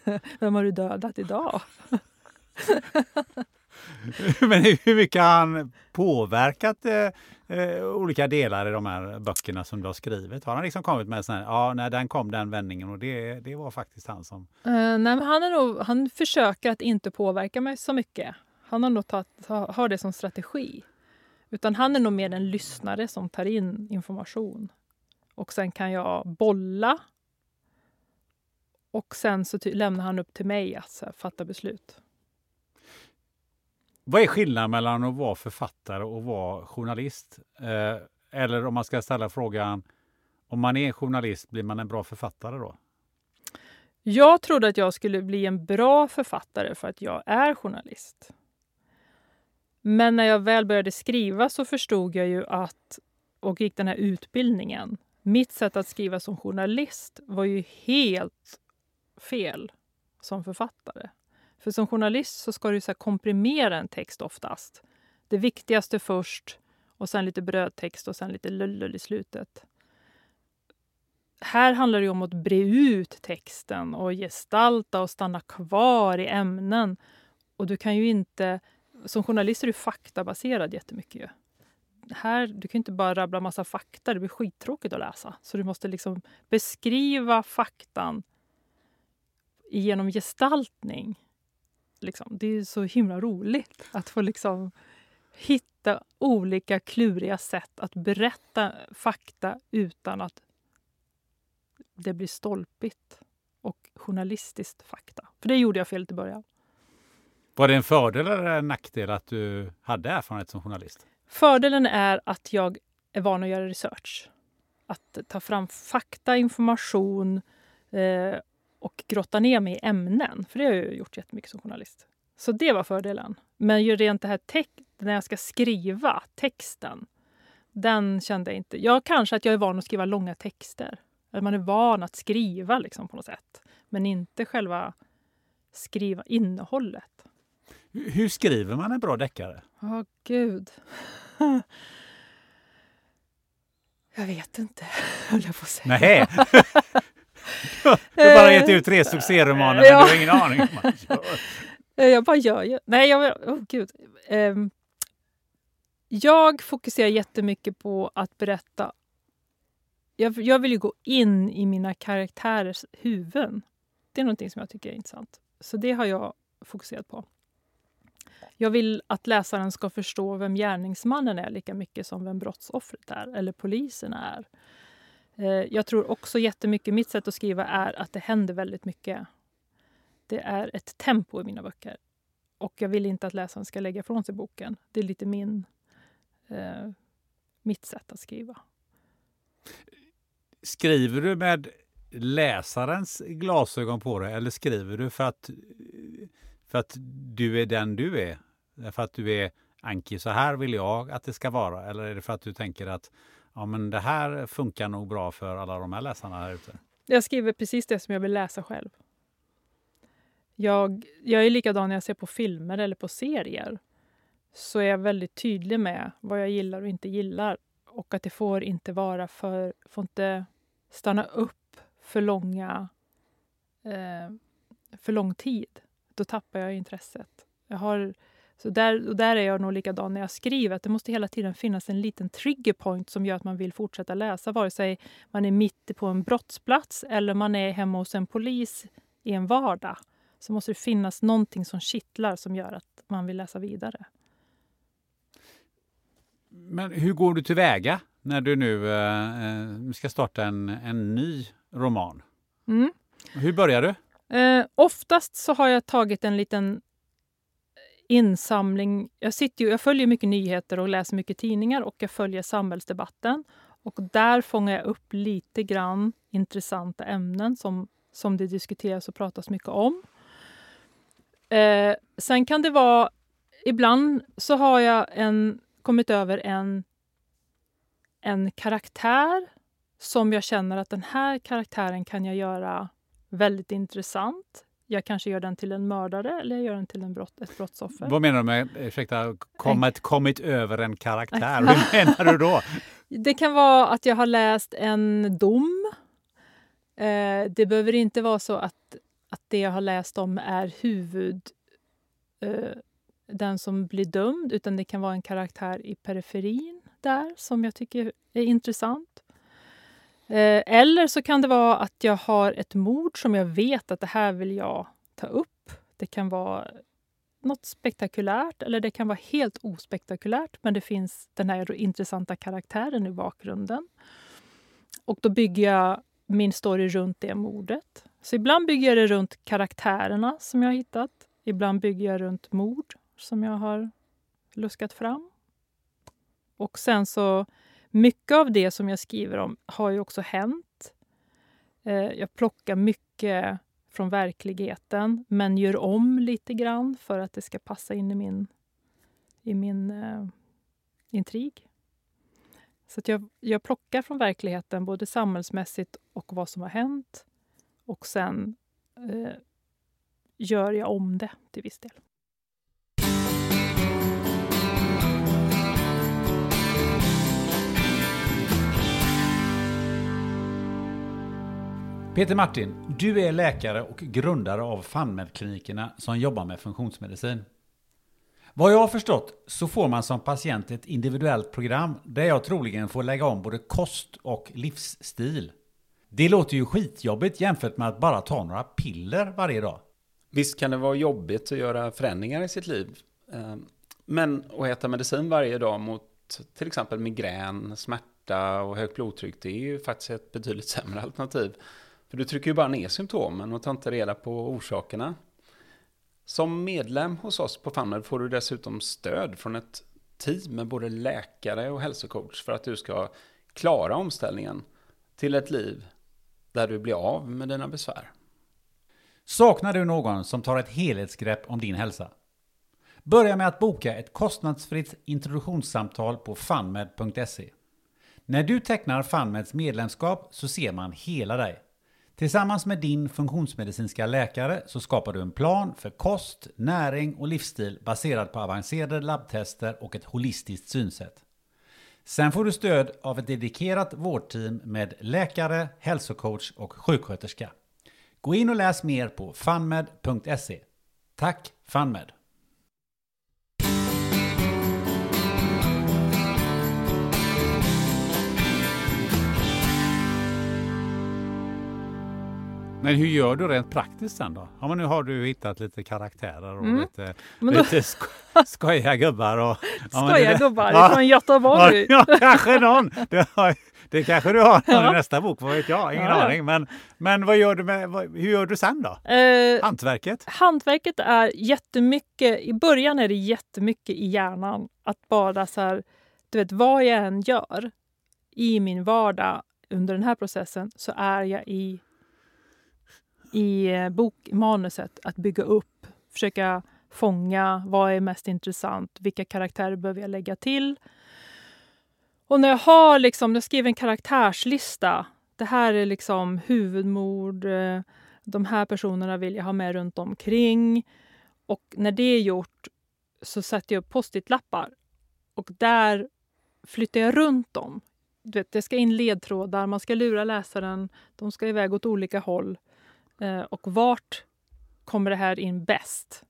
Speaker 1: Vem har du dödat idag?
Speaker 2: Men hur mycket har han påverkat eh, eh, olika delar i de här böckerna som du har skrivit? Har han liksom kommit med sån här, ja, när den kom den vändningen och det, det var faktiskt han som...
Speaker 1: Uh, nej, men han, är nog, han försöker att inte påverka mig så mycket. Han har nog tagit, har det som strategi. Utan han är nog mer en lyssnare som tar in information. Och sen kan jag bolla. Och sen så lämnar han upp till mig att här, fatta beslut.
Speaker 2: Vad är skillnaden mellan att vara författare och vara journalist? Eh, eller om man ska ställa frågan, om man är journalist, blir man en bra författare då?
Speaker 1: Jag trodde att jag skulle bli en bra författare för att jag är journalist. Men när jag väl började skriva så förstod jag ju att, och gick den här utbildningen, mitt sätt att skriva som journalist var ju helt fel som författare. För som journalist så ska du så komprimera en text oftast. Det viktigaste först och sen lite brödtext och sen lite lullull i slutet. Här handlar det om att bre ut texten och gestalta och stanna kvar i ämnen. Och du kan ju inte... Som journalist är du faktabaserad jättemycket. Ju. Här, du kan inte bara rabbla massa fakta, det blir skittråkigt att läsa. Så du måste liksom beskriva faktan genom gestaltning Liksom. Det är så himla roligt att få liksom hitta olika kluriga sätt att berätta fakta utan att det blir stolpigt och journalistiskt fakta. För det gjorde jag fel till början.
Speaker 2: Var det en fördel eller en nackdel att du hade erfarenhet som journalist?
Speaker 1: Fördelen är att jag är van att göra research. att ta fram fakta, information eh, och grotta ner mig i ämnen. För det har jag gjort jättemycket som journalist. Så det var fördelen. Men ju rent det här när jag ska skriva texten, den kände jag inte. Ja, kanske att jag är van att skriva långa texter. Att man är van att skriva liksom på något sätt. Men inte själva skriva innehållet.
Speaker 2: Hur skriver man en bra deckare?
Speaker 1: Åh, oh, gud. jag vet inte, höll jag på att säga.
Speaker 2: Nej. du har bara gett ut tre succéromaner, men du har ingen aning om
Speaker 1: Jag bara gör ju. Nej, jag... Oh, gud. Um, jag fokuserar jättemycket på att berätta. Jag, jag vill ju gå in i mina karaktärers huvuden. Det är någonting som jag tycker är intressant. Så det har jag fokuserat på. Jag vill att läsaren ska förstå vem gärningsmannen är lika mycket som vem brottsoffret är, eller polisen är. Eh, jag tror också jättemycket, mitt sätt att skriva är att det händer väldigt mycket. Det är ett tempo i mina böcker. Och jag vill inte att läsaren ska lägga ifrån sig boken. Det är lite min, eh, mitt sätt att skriva.
Speaker 2: Skriver du med läsarens glasögon på dig eller skriver du för att, för att du är den du är? För att du är Anki, så här vill jag att det ska vara? Eller är det för att du tänker att ja, men det här funkar nog bra för alla de här läsarna här ute?
Speaker 1: Jag skriver precis det som jag vill läsa själv. Jag, jag är likadan när jag ser på filmer eller på serier. Så är jag väldigt tydlig med vad jag gillar och inte gillar. Och att det får inte vara för... får inte stanna upp för långa... Eh, för lång tid. Då tappar jag intresset. Jag har så där, och där är jag nog likadan när jag skriver. Att det måste hela tiden finnas en liten triggerpoint som gör att man vill fortsätta läsa. Vare sig man är mitt på en brottsplats eller man är hemma hos en polis i en vardag. Så måste det finnas någonting som kittlar som gör att man vill läsa vidare.
Speaker 2: Men hur går du tillväga när du nu eh, ska starta en, en ny roman? Mm. Hur börjar du?
Speaker 1: Eh, oftast så har jag tagit en liten insamling. Jag, sitter ju, jag följer mycket nyheter och läser mycket tidningar och jag följer samhällsdebatten. Och där fångar jag upp lite grann intressanta ämnen som, som det diskuteras och pratas mycket om. Eh, sen kan det vara... Ibland så har jag en, kommit över en, en karaktär som jag känner att den här karaktären kan jag göra väldigt intressant jag kanske gör den till en mördare eller jag gör den till en brott, ett brottsoffer.
Speaker 2: Vad menar du med ursäkta, kommit, kommit över en karaktär? Hur menar du då?
Speaker 1: Det kan vara att jag har läst en dom. Eh, det behöver inte vara så att, att det jag har läst om är huvud... Eh, den som blir dömd, utan det kan vara en karaktär i periferin där som jag tycker är intressant. Eh, eller så kan det vara att jag har ett mord som jag vet att det här vill jag ta upp. Det kan vara något spektakulärt eller det kan vara helt ospektakulärt men det finns den här intressanta karaktären i bakgrunden. Och då bygger jag min story runt det mordet. Så ibland bygger jag det runt karaktärerna som jag har hittat. Ibland bygger jag runt mord som jag har luskat fram. Och sen så mycket av det som jag skriver om har ju också hänt. Eh, jag plockar mycket från verkligheten men gör om lite grann för att det ska passa in i min, i min eh, intrig. Så att jag, jag plockar från verkligheten, både samhällsmässigt och vad som har hänt. Och sen eh, gör jag om det till viss del.
Speaker 2: Peter Martin, du är läkare och grundare av FANMED-klinikerna som jobbar med funktionsmedicin. Vad jag har förstått så får man som patient ett individuellt program där jag troligen får lägga om både kost och livsstil. Det låter ju skitjobbigt jämfört med att bara ta några piller varje dag.
Speaker 5: Visst kan det vara jobbigt att göra förändringar i sitt liv. Eh, men att äta medicin varje dag mot till exempel migrän, smärta och högt blodtryck, det är ju faktiskt ett betydligt sämre alternativ. För du trycker ju bara ner symptomen och tar inte reda på orsakerna. Som medlem hos oss på FunMed får du dessutom stöd från ett team med både läkare och hälsocoach för att du ska klara omställningen till ett liv där du blir av med dina besvär.
Speaker 2: Saknar du någon som tar ett helhetsgrepp om din hälsa? Börja med att boka ett kostnadsfritt introduktionssamtal på funmed.se. När du tecknar FunMeds medlemskap så ser man hela dig. Tillsammans med din funktionsmedicinska läkare så skapar du en plan för kost, näring och livsstil baserad på avancerade labbtester och ett holistiskt synsätt. Sen får du stöd av ett dedikerat vårdteam med läkare, hälsocoach och sjuksköterska. Gå in och läs mer på funmed.se. Tack FunMed! Men hur gör du rent praktiskt sen då? Ja, men nu har du hittat lite karaktärer och mm. lite, då... lite sko skojiga gubbar. Och,
Speaker 1: ja, skojiga det, gubbar ja, från Göteborg.
Speaker 2: Ja, ja, kanske någon. Det, har, det kanske du har ja. i nästa bok, vad vet jag? Ingen aning. Men, men vad gör du med, vad, hur gör du sen då? Eh, hantverket?
Speaker 1: Hantverket är jättemycket, i början är det jättemycket i hjärnan. Att bara så här, du vet vad jag än gör i min vardag under den här processen så är jag i i eh, bokmanuset att bygga upp, försöka fånga vad är mest intressant, vilka karaktärer behöver jag lägga till. Och när jag har liksom, jag skriver en karaktärslista, det här är liksom huvudmord, eh, de här personerna vill jag ha med runt omkring. Och när det är gjort så sätter jag upp post-it-lappar och där flyttar jag runt dem. Du vet, det ska in ledtrådar, man ska lura läsaren, de ska iväg åt olika håll. Eh, och vart kommer det här in bäst?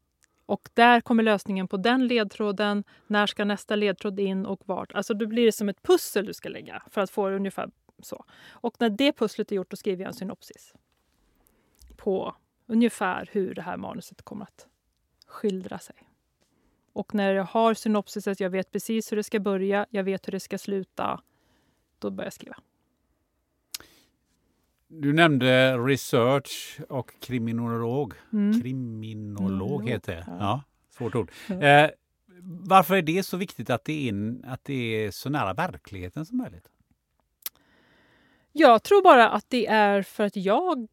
Speaker 1: Och där kommer lösningen på den ledtråden. När ska nästa ledtråd in och vart? Alltså då blir det som ett pussel du ska lägga för att få det ungefär så. Och när det pusslet är gjort då skriver jag en synopsis på ungefär hur det här manuset kommer att skildra sig. Och när jag har synopsiset, jag vet precis hur det ska börja, jag vet hur det ska sluta, då börjar jag skriva.
Speaker 2: Du nämnde research och kriminolog. Mm. Kriminolog mm. heter det. Ja. svårt ord. Eh, varför är det så viktigt att det, är, att det är så nära verkligheten som möjligt?
Speaker 1: Jag tror bara att det är för att jag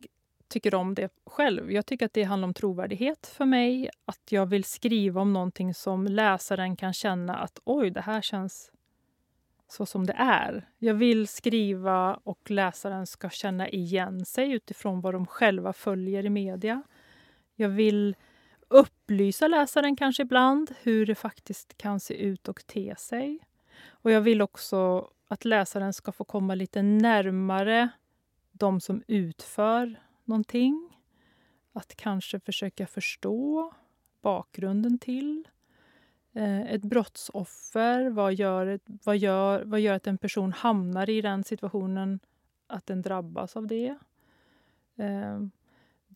Speaker 1: tycker om det själv. Jag tycker att det handlar om trovärdighet för mig. Att jag vill skriva om någonting som läsaren kan känna att oj, det här känns så som det är. Jag vill skriva och läsaren ska känna igen sig utifrån vad de själva följer i media. Jag vill upplysa läsaren kanske ibland hur det faktiskt kan se ut och te sig. Och jag vill också att läsaren ska få komma lite närmare de som utför någonting. Att kanske försöka förstå bakgrunden till Eh, ett brottsoffer, vad gör, vad, gör, vad gör att en person hamnar i den situationen att den drabbas av det? Eh,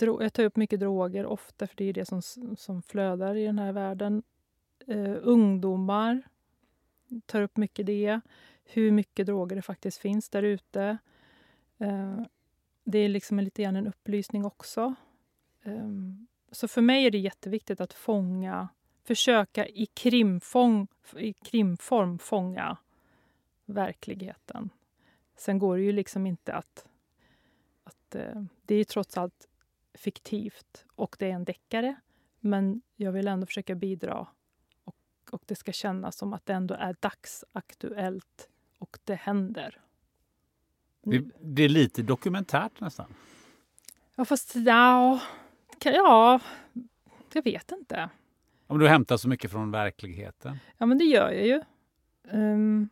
Speaker 1: jag tar upp mycket droger ofta, för det är det som, som flödar i den här världen. Eh, ungdomar tar upp mycket det. Hur mycket droger det faktiskt finns där ute. Eh, det är liksom lite grann en upplysning också. Så för mig är det jätteviktigt att fånga försöka i, krimfång, i krimform fånga verkligheten. Sen går det ju liksom inte att... att eh, det är trots allt fiktivt och det är en deckare. Men jag vill ändå försöka bidra och, och det ska kännas som att det ändå är dagsaktuellt och det händer.
Speaker 2: Det, det, är lite dokumentärt nästan.
Speaker 1: Ja, fast ja, ja, jag vet inte.
Speaker 2: Om du hämtar så mycket från verkligheten?
Speaker 1: Ja, men det gör jag ju. Um,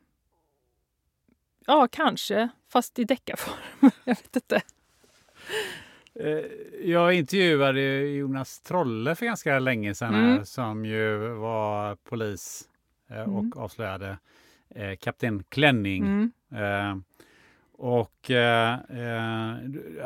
Speaker 1: ja, kanske. Fast i deckarform. jag vet inte.
Speaker 2: Eh, jag intervjuade Jonas Trolle för ganska länge sedan mm. här, som ju var polis eh, och mm. avslöjade eh, Kapten Klänning. Mm. Och eh, eh,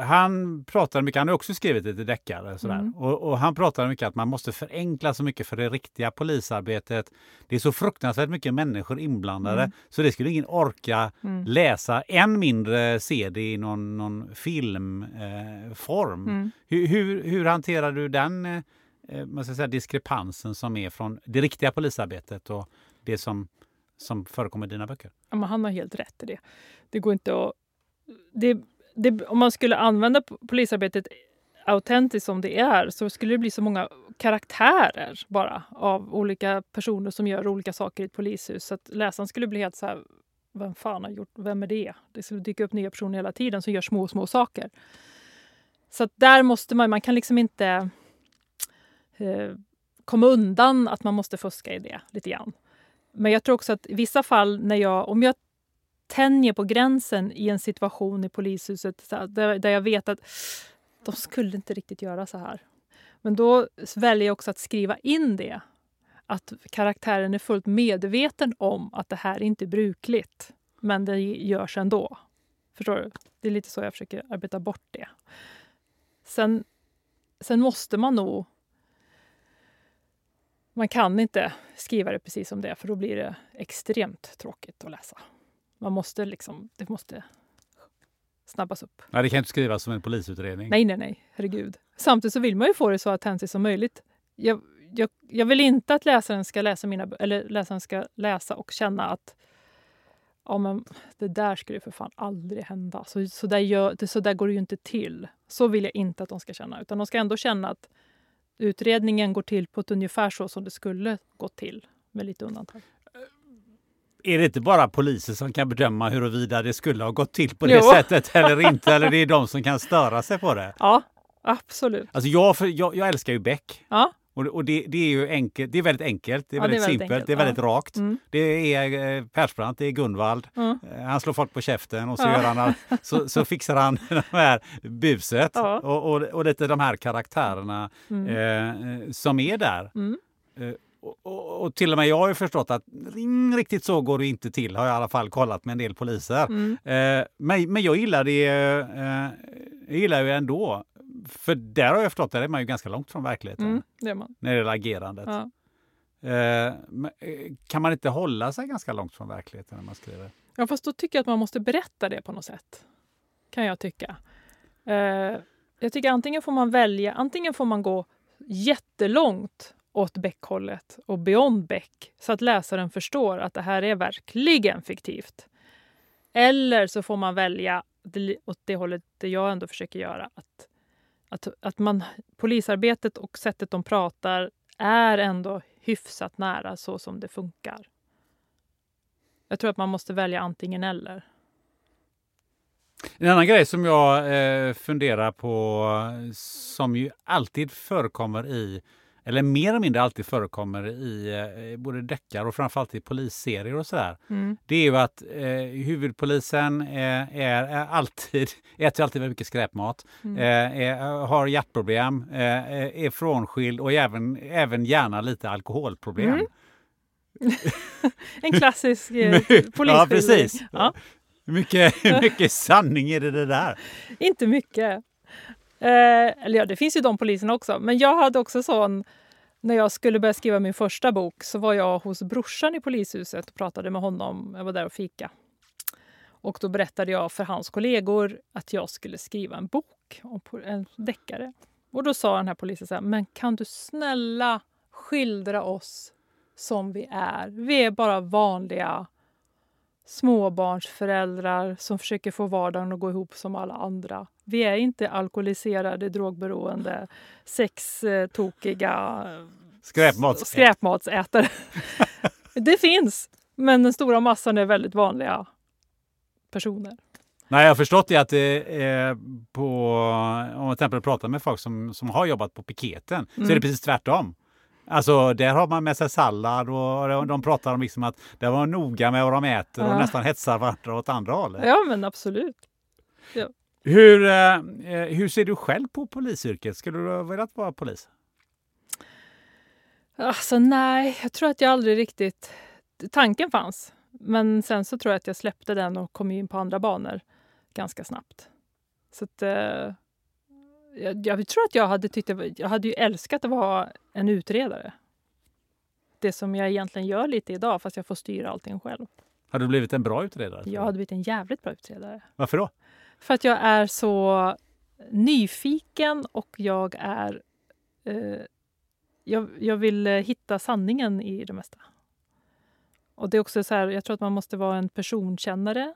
Speaker 2: han pratade mycket, han har också skrivit lite deckare sådär. Mm. Och, och, han pratade mycket att man måste förenkla så mycket för det riktiga polisarbetet. Det är så fruktansvärt mycket människor inblandade mm. så det skulle ingen orka mm. läsa, än mindre se det i någon, någon filmform. Eh, hur, hur, hur, hanterar du den eh, man ska säga, diskrepansen som är från det riktiga polisarbetet och det som som förekommer i dina böcker?
Speaker 1: Ja, men han har helt rätt i det. Det går inte att det, det, om man skulle använda polisarbetet autentiskt som det är så skulle det bli så många karaktärer bara av olika personer som gör olika saker i ett polishus. Så att läsaren skulle bli helt så här, vem fan har gjort, vem är det? Det skulle dyka upp nya personer hela tiden som gör små, små saker. Så att där måste man, man kan liksom inte eh, komma undan att man måste fuska i det lite grann. Men jag tror också att i vissa fall när jag, om jag tänjer på gränsen i en situation i polishuset där, där jag vet att de skulle inte riktigt göra så här. Men då väljer jag också att skriva in det. Att karaktären är fullt medveten om att det här inte är brukligt. Men det görs ändå. Förstår du? Det är lite så jag försöker arbeta bort det. Sen, sen måste man nog... Man kan inte skriva det precis som det är för då blir det extremt tråkigt att läsa. Man måste liksom, det måste snabbas upp.
Speaker 2: Nej, det kan inte skrivas som en polisutredning.
Speaker 1: Nej, nej, nej. Herregud. Samtidigt så vill man ju få det så autentiskt som möjligt. Jag, jag, jag vill inte att läsaren ska läsa mina eller läsaren ska läsa och känna att ja, men det där skulle för fan aldrig hända. Så, så, där gör, det, så där går det ju inte till. Så vill jag inte att de ska känna. Utan de ska ändå känna att utredningen går till på ett ungefär så som det skulle gå till, med lite undantag.
Speaker 2: Är det inte bara poliser som kan bedöma huruvida det skulle ha gått till på det
Speaker 1: Jo.
Speaker 2: sättet eller inte? Eller det är de som kan störa sig på det?
Speaker 1: Ja, absolut.
Speaker 2: Alltså jag, jag, jag älskar ju Beck.
Speaker 1: Ja,
Speaker 2: Och, och det, det är ju enkelt, det är väldigt enkelt, det är
Speaker 1: Ja, det är
Speaker 2: väldigt
Speaker 1: väldigt
Speaker 2: simpelt,
Speaker 1: enkelt,
Speaker 2: det är väldigt
Speaker 1: ja.
Speaker 2: rakt.
Speaker 1: Mm.
Speaker 2: Det är eh, Persbrandt, det är Gunvald.
Speaker 1: Mm.
Speaker 2: Eh, Han slår folk på käften och så,
Speaker 1: Ja.
Speaker 2: gör han, så, så fixar han det här buset och, och, och lite de här karaktärerna
Speaker 1: Mm.
Speaker 2: eh, som är där.
Speaker 1: Mm.
Speaker 2: Eh, och, och, till och med jag har ju förstått att ring- riktigt så går det inte till, har jag i alla fall kollat med en del poliser.
Speaker 1: Mm.
Speaker 2: Eh, men, men jag gillar det eh, jag gillar ju ändå. För där har jag förstått, är man ju ganska långt från verkligheten
Speaker 1: Mm, det är man.
Speaker 2: när det gäller agerandet.
Speaker 1: Ja.
Speaker 2: Eh, eh, kan man inte hålla sig ganska långt från verkligheten när man skriver?
Speaker 1: Ja, fast då tycker jag att man måste berätta det på något sätt. Kan jag tycka. Eh, jag tycker antingen får man välja, antingen får man gå jättelångt åt Beck-hållet och beyond Beck så att läsaren förstår att det här är verkligen fiktivt. Eller så får man välja det- åt det hållet det jag ändå försöker göra. Att, att, att man, polisarbetet och sättet de pratar är ändå hyfsat nära så som det funkar. Jag tror att man måste välja antingen eller.
Speaker 2: En annan grej som jag eh, funderar på, som ju alltid förekommer i, eller mer eller mindre alltid förekommer i eh, både deckare och framförallt i polisserier och sådär.
Speaker 1: Mm.
Speaker 2: Det är ju att eh, huvudpolisen eh, är, är alltid, äter alltid väldigt mycket skräpmat,
Speaker 1: Mm.
Speaker 2: eh, är, har hjärtproblem, eh, är frånskild och även, även gärna lite alkoholproblem.
Speaker 1: Mm. En klassisk eh, polisskildring.
Speaker 2: Ja, precis.
Speaker 1: Ja,
Speaker 2: mycket, mycket sanning är det, det där?
Speaker 1: inte mycket. Eh, eller ja, det finns ju de poliserna också. Men jag hade också sån... När jag skulle börja skriva min första bok så var jag hos brorsan i polishuset och pratade med honom. Jag var där och fika. Och då berättade jag för hans kollegor att jag skulle skriva en bok om en deckare. Och då sa den här polisen så här, men kan du snälla skildra oss som vi är? Vi är bara vanliga småbarnsföräldrar som försöker få vardagen att gå ihop som alla andra. Vi är inte alkoholiserade, drogberoende, sextokiga
Speaker 2: Skräpmat.
Speaker 1: skräpmatsätare. det finns, men den stora massan är väldigt vanliga personer.
Speaker 2: Nej, jag har förstått det att det är på, om man till exempel pratar med folk som, som har jobbat på piketen, så är det
Speaker 1: Mm.
Speaker 2: precis tvärtom. Alltså där har man med sig sallad och de- pratar om liksom att det var noga med vad de äter och
Speaker 1: Ja.
Speaker 2: nästan hetsar varandra åt andra hållet.
Speaker 1: Ja, men absolut.
Speaker 2: Hur, eh, eh, hur ser du själv på polisyrket? Skulle du ha velat vara polis?
Speaker 1: Alltså nej, jag tror att jag aldrig riktigt... Tanken fanns, men sen så tror jag att jag släppte den och kom in på andra banor ganska snabbt. Så att, eh, jag, jag tror att jag hade tyckt... Jag hade ju älskat att vara en utredare. Det som jag egentligen gör lite idag, fast jag får styra allting själv.
Speaker 2: Har du blivit en bra utredare?
Speaker 1: Jag hade blivit en jävligt bra utredare.
Speaker 2: Varför då?
Speaker 1: För att jag är så nyfiken och jag är... Eh, jag, jag vill eh, hitta sanningen i det mesta. Och det är också så här, jag tror att man måste vara en personkännare.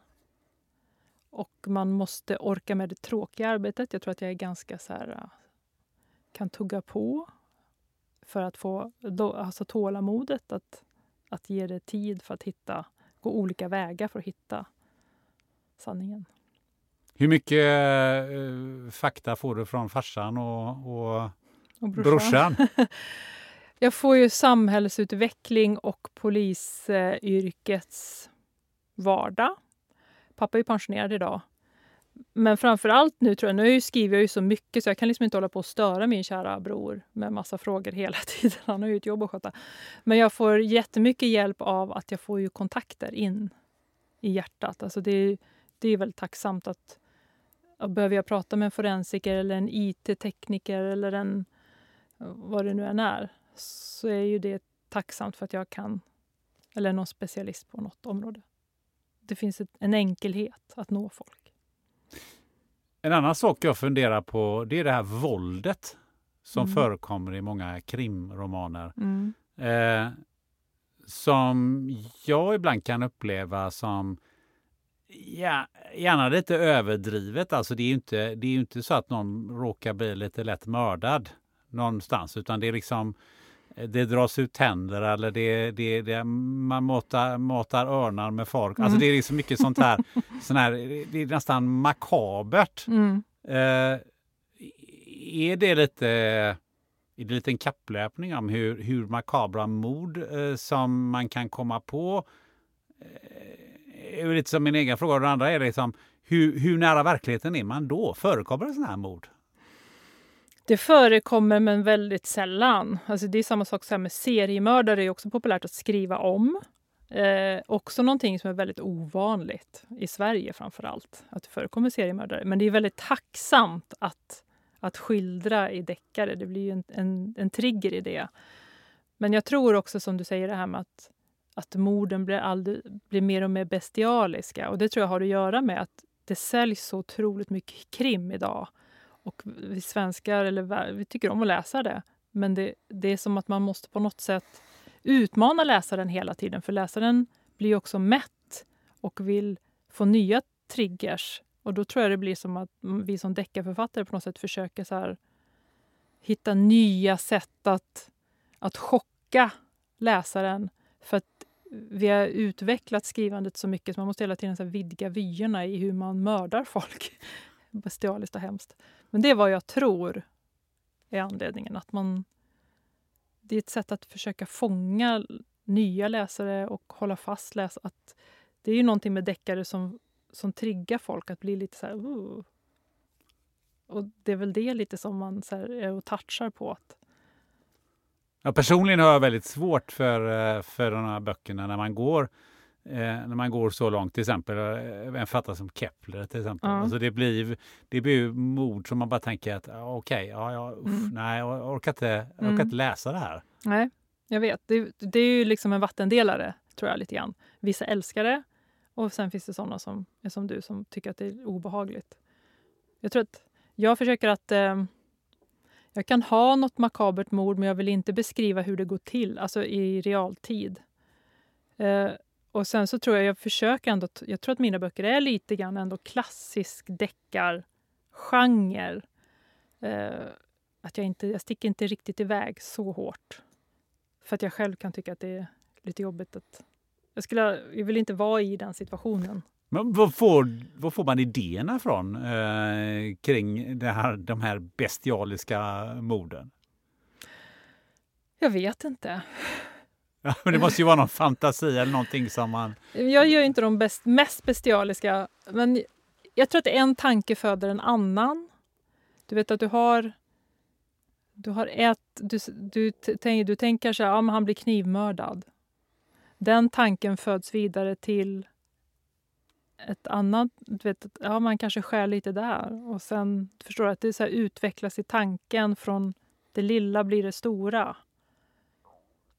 Speaker 1: Och man måste orka med det tråkiga arbetet. Jag tror att jag är ganska så här, äh, kan tugga på för att få alltså tålamodet att, att ge det tid för att hitta, gå olika vägar för att hitta sanningen.
Speaker 2: Hur mycket eh, fakta får du från farsan och, och,
Speaker 1: och brorsan?
Speaker 2: brorsan?
Speaker 1: jag får ju samhällsutveckling och polisyrkets vardag. Pappa är pensionerad idag. Men framför allt nu tror jag, nu skriver jag ju så mycket så jag kan liksom inte hålla på och störa min kära bror med massa frågor hela tiden. Han har ju ett jobb att sköta. Men jag får jättemycket hjälp av att jag får ju kontakter in i hjärtat. Alltså det, det är väldigt tacksamt att behöver jag prata med en forensiker eller en IT-tekniker eller en vad det nu än är så är ju det tacksamt för att jag kan eller någon specialist på något område. Det finns ett, en enkelhet att nå folk.
Speaker 2: En annan sak jag funderar på det är det här våldet som mm. förekommer i många krimromaner. Mm. Eh, som jag ibland kan uppleva som ja, gärna lite överdrivet. Alltså det är ju inte, det är inte så att någon råkar bli lite lätt mördad någonstans utan det är liksom det dras ut tänder eller det, det, det, man matar, matar örnar med folk. Alltså mm. det är liksom mycket sånt här. sån här det är nästan makabert. Mm. Eh, är det lite är det lite en kapplöpning om hur, hur makabra mord eh, som man kan komma på? Eh, är lite som min egen fråga. Och det andra är liksom, hur, hur nära verkligheten är man då? Förekommer det sådana här mord?
Speaker 1: Det förekommer men väldigt sällan. Alltså det är samma sak så med seriemördare, det är också populärt att skriva om. Eh, också någonting som är väldigt ovanligt, i Sverige framför allt, att det förekommer seriemördare. Men det är väldigt tacksamt att, att skildra i deckare. Det blir ju en, en, en trigger i det. Men jag tror också som du säger det här med att, att morden blir, aldrig, blir mer och mer bestialiska. Och det tror jag har att göra med att det säljs så otroligt mycket krim idag. Och vi svenskar eller, vi tycker om att läsa det. Men det, det är som att man måste på något sätt utmana läsaren hela tiden. För läsaren blir också mätt och vill få nya triggers. Och då tror jag det blir som att vi som deckarförfattare på något sätt försöker så här, hitta nya sätt att, att chocka läsaren. För att vi har utvecklat skrivandet så mycket så man måste hela tiden så vidga vyerna i hur man mördar folk. Bestialiskt och hemskt. Men det är vad jag tror är anledningen. Att man, det är ett sätt att försöka fånga nya läsare och hålla fast läsare. Att det är ju någonting med deckare som, som triggar folk att bli lite så här... Uh. Och det är väl det lite som man så här, är och touchar på. Att,
Speaker 2: Ja, personligen har jag väldigt svårt för, eh, för de här böckerna när man går Eh, när man går så långt, till exempel eh, en fattare som Kepler. till exempel. Mm. Alltså det, blir, det blir mord som man bara tänker att okej, okay, ja, ja, mm. nej, jag orkar, inte, jag orkar mm. inte läsa det här.
Speaker 1: Nej, jag vet. Det, det, är ju liksom en vattendelare, tror jag lite grann. Vissa älskar det och sen finns det sådana som är som du som tycker att det är obehagligt. Jag tror att jag försöker att eh, jag kan ha något makabert mord men jag vill inte beskriva hur det går till, alltså i realtid. Eh, och sen så tror jag, jag försöker ändå, jag tror att mina böcker är lite grann ändå klassisk deckargenre. Eh, att jag inte, jag sticker inte riktigt iväg så hårt. För att jag själv kan tycka att det är lite jobbigt att... Jag, skulle, jag vill inte vara i den situationen.
Speaker 2: Men var får, var får man idéerna från eh, kring det här, de här bestialiska morden?
Speaker 1: Jag vet inte.
Speaker 2: Ja, men det måste ju vara någon fantasi eller någonting som man...
Speaker 1: Jag gör ju inte de best, mest bestialiska, men jag tror att en tanke föder en annan. Du vet att du har... Du har ett... Du, du, du, du tänker så här, ja, men han blir knivmördad. Den tanken föds vidare till ett annat... Du vet, ja, man kanske skär lite där. Och sen förstår du att det så utvecklas i tanken från det lilla blir det stora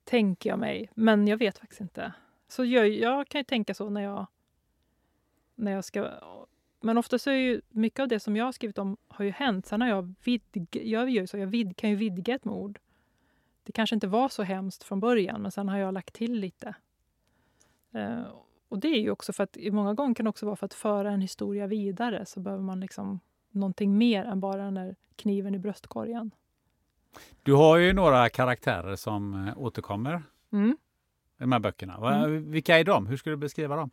Speaker 1: tänker jag mig. Men jag vet faktiskt inte. Så jag, jag kan ju tänka så när jag, när jag ska... Men ofta så är ju mycket av det som jag har skrivit om har ju hänt. Sen har jag vidg, jag gör så, jag vid, kan ju vidga ett mord. Det kanske inte var så hemskt från början, men sen har jag lagt till lite. Uh, Och det är ju också för att många gånger kan det också vara för att föra en historia vidare så behöver man liksom någonting mer än bara den där kniven i bröstkorgen.
Speaker 2: Du har ju några karaktärer som eh, återkommer
Speaker 1: Mm.
Speaker 2: i de här böckerna. Va- Vilka är de? Hur skulle du beskriva dem?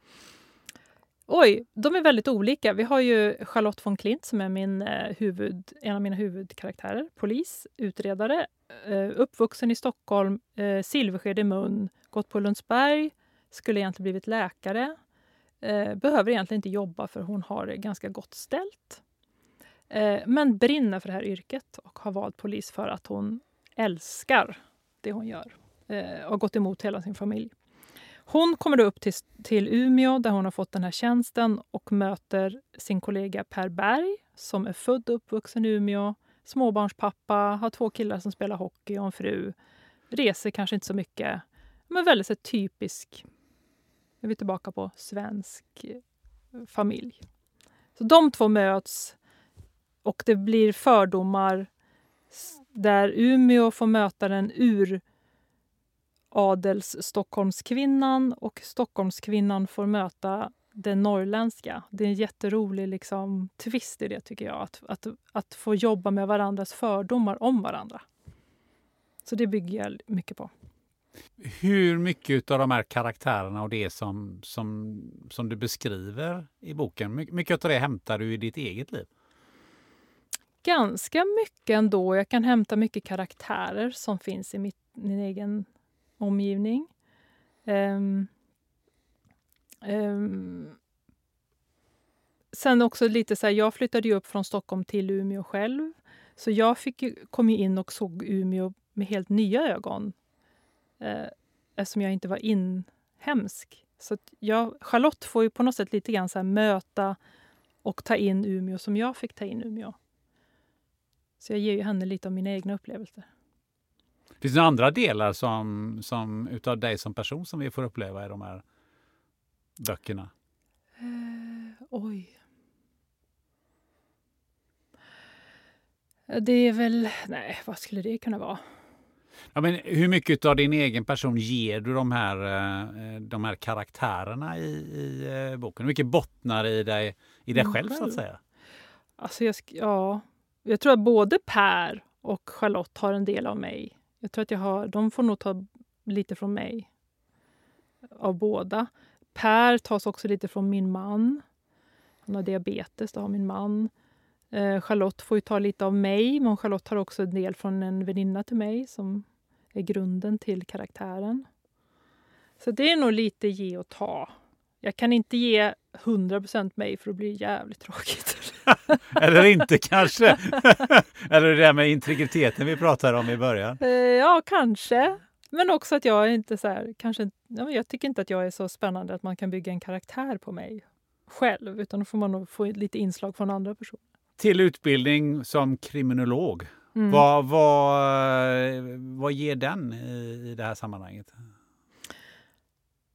Speaker 1: Oj, de är väldigt olika. Vi har ju Charlotte von Klint som är min, eh, huvud, en av mina huvudkaraktärer. Polis, utredare, eh, uppvuxen i Stockholm, eh, silversked i mun, gått på Lundsberg, skulle egentligen blivit läkare. Eh, behöver egentligen inte jobba för hon har det ganska gott ställt. Eh, men brinner för det här yrket och har valt polis för att hon älskar det hon gör. Eh, och har gått emot hela sin familj. Hon kommer då upp till, till Umeå där hon har fått den här tjänsten och möter sin kollega Per Berg som är född och uppvuxen i Umeå, småbarnspappa, har två killar som spelar hockey och en fru. Reser kanske inte så mycket, men väldigt så typisk, nu är vi tillbaka på, svensk eh, familj. Så de två möts och det blir fördomar där Umeå får möta den ur adels Stockholmskvinnan och Stockholmskvinnan får möta det norrländska. Det är en jätterolig liksom, twist i det, tycker jag. Att, att, att få jobba med varandras fördomar om varandra. Så det bygger jag mycket på.
Speaker 2: Hur mycket av de här karaktärerna och det som, som, som du beskriver i boken, mycket av det hämtar du i ditt eget liv?
Speaker 1: Ganska mycket ändå. Jag kan hämta mycket karaktärer som finns i mitt, min egen omgivning. Um, um, sen också lite så här, jag flyttade ju upp från Stockholm till Umeå själv. Så jag fick kom ju in och såg Umeå med helt nya ögon. Eh, eftersom jag inte var inhemsk. Så att jag, Charlotte får ju på något sätt lite grann så här möta och ta in Umeå som jag fick ta in Umeå. Så jag ger ju henne lite av mina egna upplevelser.
Speaker 2: Finns det några andra delar som, som utav dig som person som vi får uppleva i de här böckerna?
Speaker 1: Eh, oj. Det är väl... Nej, vad skulle det kunna vara?
Speaker 2: Ja, men hur mycket av din egen person ger du de här, eh, de här karaktärerna i, i eh, boken? Hur mycket bottnar i dig, i dig
Speaker 1: Mm,
Speaker 2: själv så att
Speaker 1: själv.
Speaker 2: säga?
Speaker 1: Alltså jag, ja, jag tror att både Per och Charlotte har en del av mig. Jag tror att jag har, de får nog ta lite från mig. Av båda. Per tas också lite från min man. Han har diabetes, det har min man. Eh, Charlotte får ju ta lite av mig, men Charlotte har också en del från en väninna till mig som är grunden till karaktären. Så det är nog lite ge och ta. Jag kan inte ge 100% mig för att bli jävligt tråkigt.
Speaker 2: Eller inte kanske? Eller det där med integriteten vi pratade om i början.
Speaker 1: Eh, ja, kanske. Men också att jag inte så här, kanske, jag tycker inte att jag är så spännande att man kan bygga en karaktär på mig själv, utan då får man nog få lite inslag från andra personer.
Speaker 2: Till utbildning som kriminolog.
Speaker 1: Mm.
Speaker 2: Vad, vad, vad ger den i, i det här sammanhanget?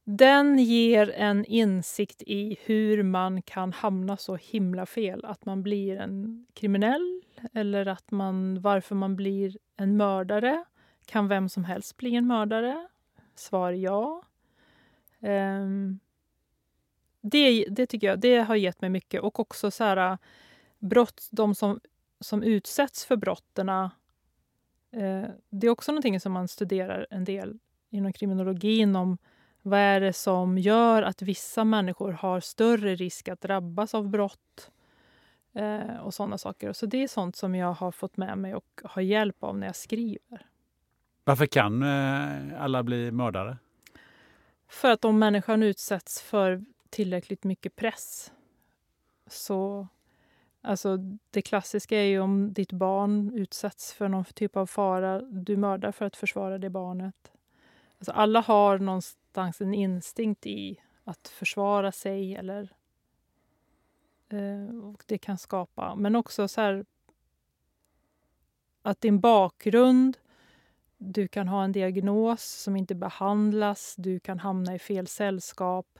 Speaker 1: Den ger en insikt i hur man kan hamna så himla fel. Att man blir en kriminell eller att man, varför man blir en mördare. Kan vem som helst bli en mördare? Svar ja. Um, det, det tycker jag det har gett mig mycket. Och också så här, brott, de som, som utsätts för brotten. Uh, eh, det är också någonting som man studerar en del inom kriminologin om vad är det som gör att vissa människor har större risk att drabbas av brott? Eh, och sådana saker. Så det är sånt som jag har fått med mig och har hjälp av när jag skriver.
Speaker 2: Varför kan eh, alla bli mördare?
Speaker 1: För att om människan utsätts för tillräckligt mycket press så... Alltså det klassiska är ju om ditt barn utsätts för någon typ av fara. Du mördar för att försvara det barnet. Alltså alla har någonstans en instinkt i att försvara sig eller... Eh, och det kan skapa... Men också så här... Att din bakgrund du kan ha en diagnos som inte behandlas, du kan hamna i fel sällskap,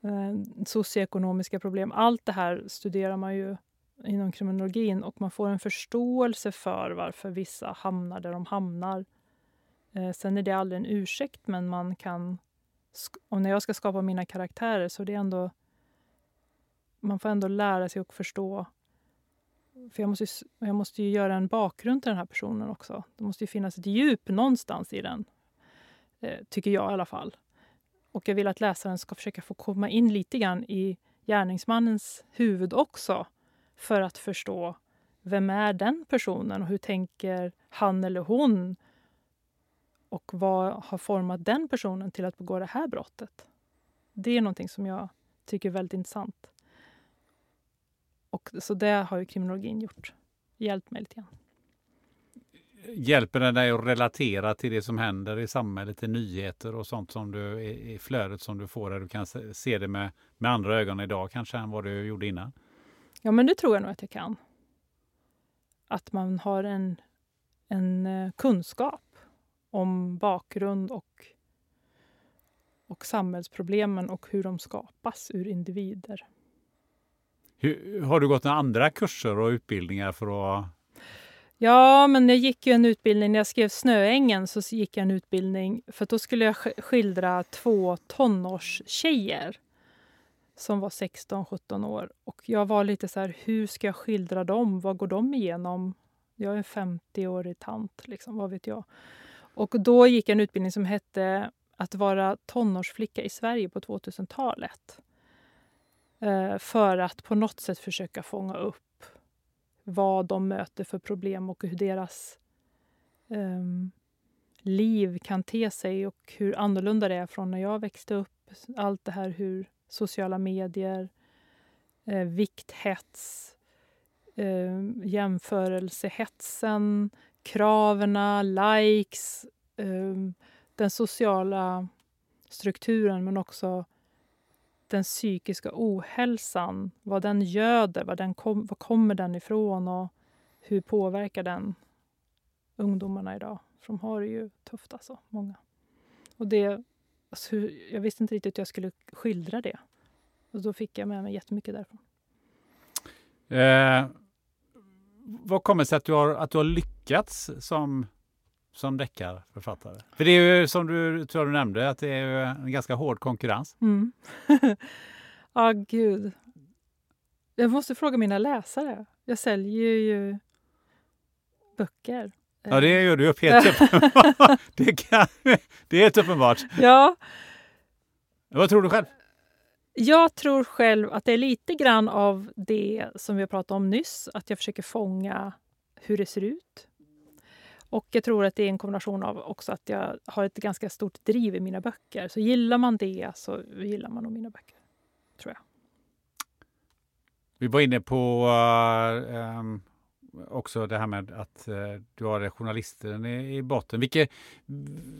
Speaker 1: eh, socioekonomiska problem. Allt det här studerar man ju inom kriminologin och man får en förståelse för varför vissa hamnar där de hamnar. Eh, sen är det aldrig en ursäkt, men man kan och när jag ska skapa mina karaktärer så det är ändå... Man får ändå lära sig att förstå. För jag måste, jag måste ju göra en bakgrund till den här personen också. Det måste ju finnas ett djup någonstans i den. Eh, tycker jag i alla fall. Och jag vill att läsaren ska försöka få komma in lite grann i gärningsmannens huvud också. För att förstå vem är den personen och hur tänker han eller hon? Och vad har format den personen till att begå det här brottet? Det är någonting som jag tycker är väldigt intressant. Och, så det har ju kriminologin gjort. Hjälpt mig lite grann.
Speaker 2: Hjälper den dig att relatera till det som händer i samhället, till nyheter och sånt som du i flödet som du får där du kan se det med, med andra ögon idag kanske än vad du gjorde innan?
Speaker 1: Ja, men det tror jag nog att jag kan. Att man har en, en eh, kunskap om bakgrund och, och samhällsproblemen och hur de skapas ur individer.
Speaker 2: Hur, har du gått några andra kurser och utbildningar för att
Speaker 1: Ja, men jag gick ju en utbildning, när jag skrev Snöängen så gick jag en utbildning för då skulle jag skildra två tonårstjejer som var 16-17 år. Och jag var lite så här, hur ska jag skildra dem? Vad går de igenom? Jag är en 50-årig tant, liksom, vad vet jag? Och då gick jag en utbildning som hette att vara tonårsflicka i Sverige på 2000-talet. Eh, för att på något sätt försöka fånga upp vad de möter för problem och hur deras um, liv kan te sig och hur annorlunda det är från när jag växte upp. Allt det här hur sociala medier, eh, vikthets, eh, jämförelsehetsen, kraven, likes, eh, den sociala strukturen men också den psykiska ohälsan, vad den göder, vad, den kom, vad kommer den ifrån och hur påverkar den ungdomarna idag? För de har det ju tufft alltså, många. Och det, alltså, jag visste inte riktigt hur jag skulle skildra det. Och då fick jag med mig jättemycket därifrån.
Speaker 2: Eh, vad kommer det sig att du har, att du har lyckats som, som deckarförfattare? För det är ju som du, tror du nämnde, att det är en ganska hård konkurrens.
Speaker 1: Mm. Ja, ah, gud. Jag måste fråga mina läsare. Jag säljer ju böcker.
Speaker 2: Ja, det gör du upp helt uppenbart. det, kan, det är helt uppenbart.
Speaker 1: Ja.
Speaker 2: Vad tror du själv?
Speaker 1: Jag tror själv att det är lite grann av det som vi har pratat om nyss, att jag försöker fånga hur det ser ut. Och jag tror att det är en kombination av också att jag har ett ganska stort driv i mina böcker. Så gillar man det så gillar man nog mina böcker, tror jag.
Speaker 2: Vi var inne på uh, um, också det här med att uh, du har journalisten i, i botten. Vilke,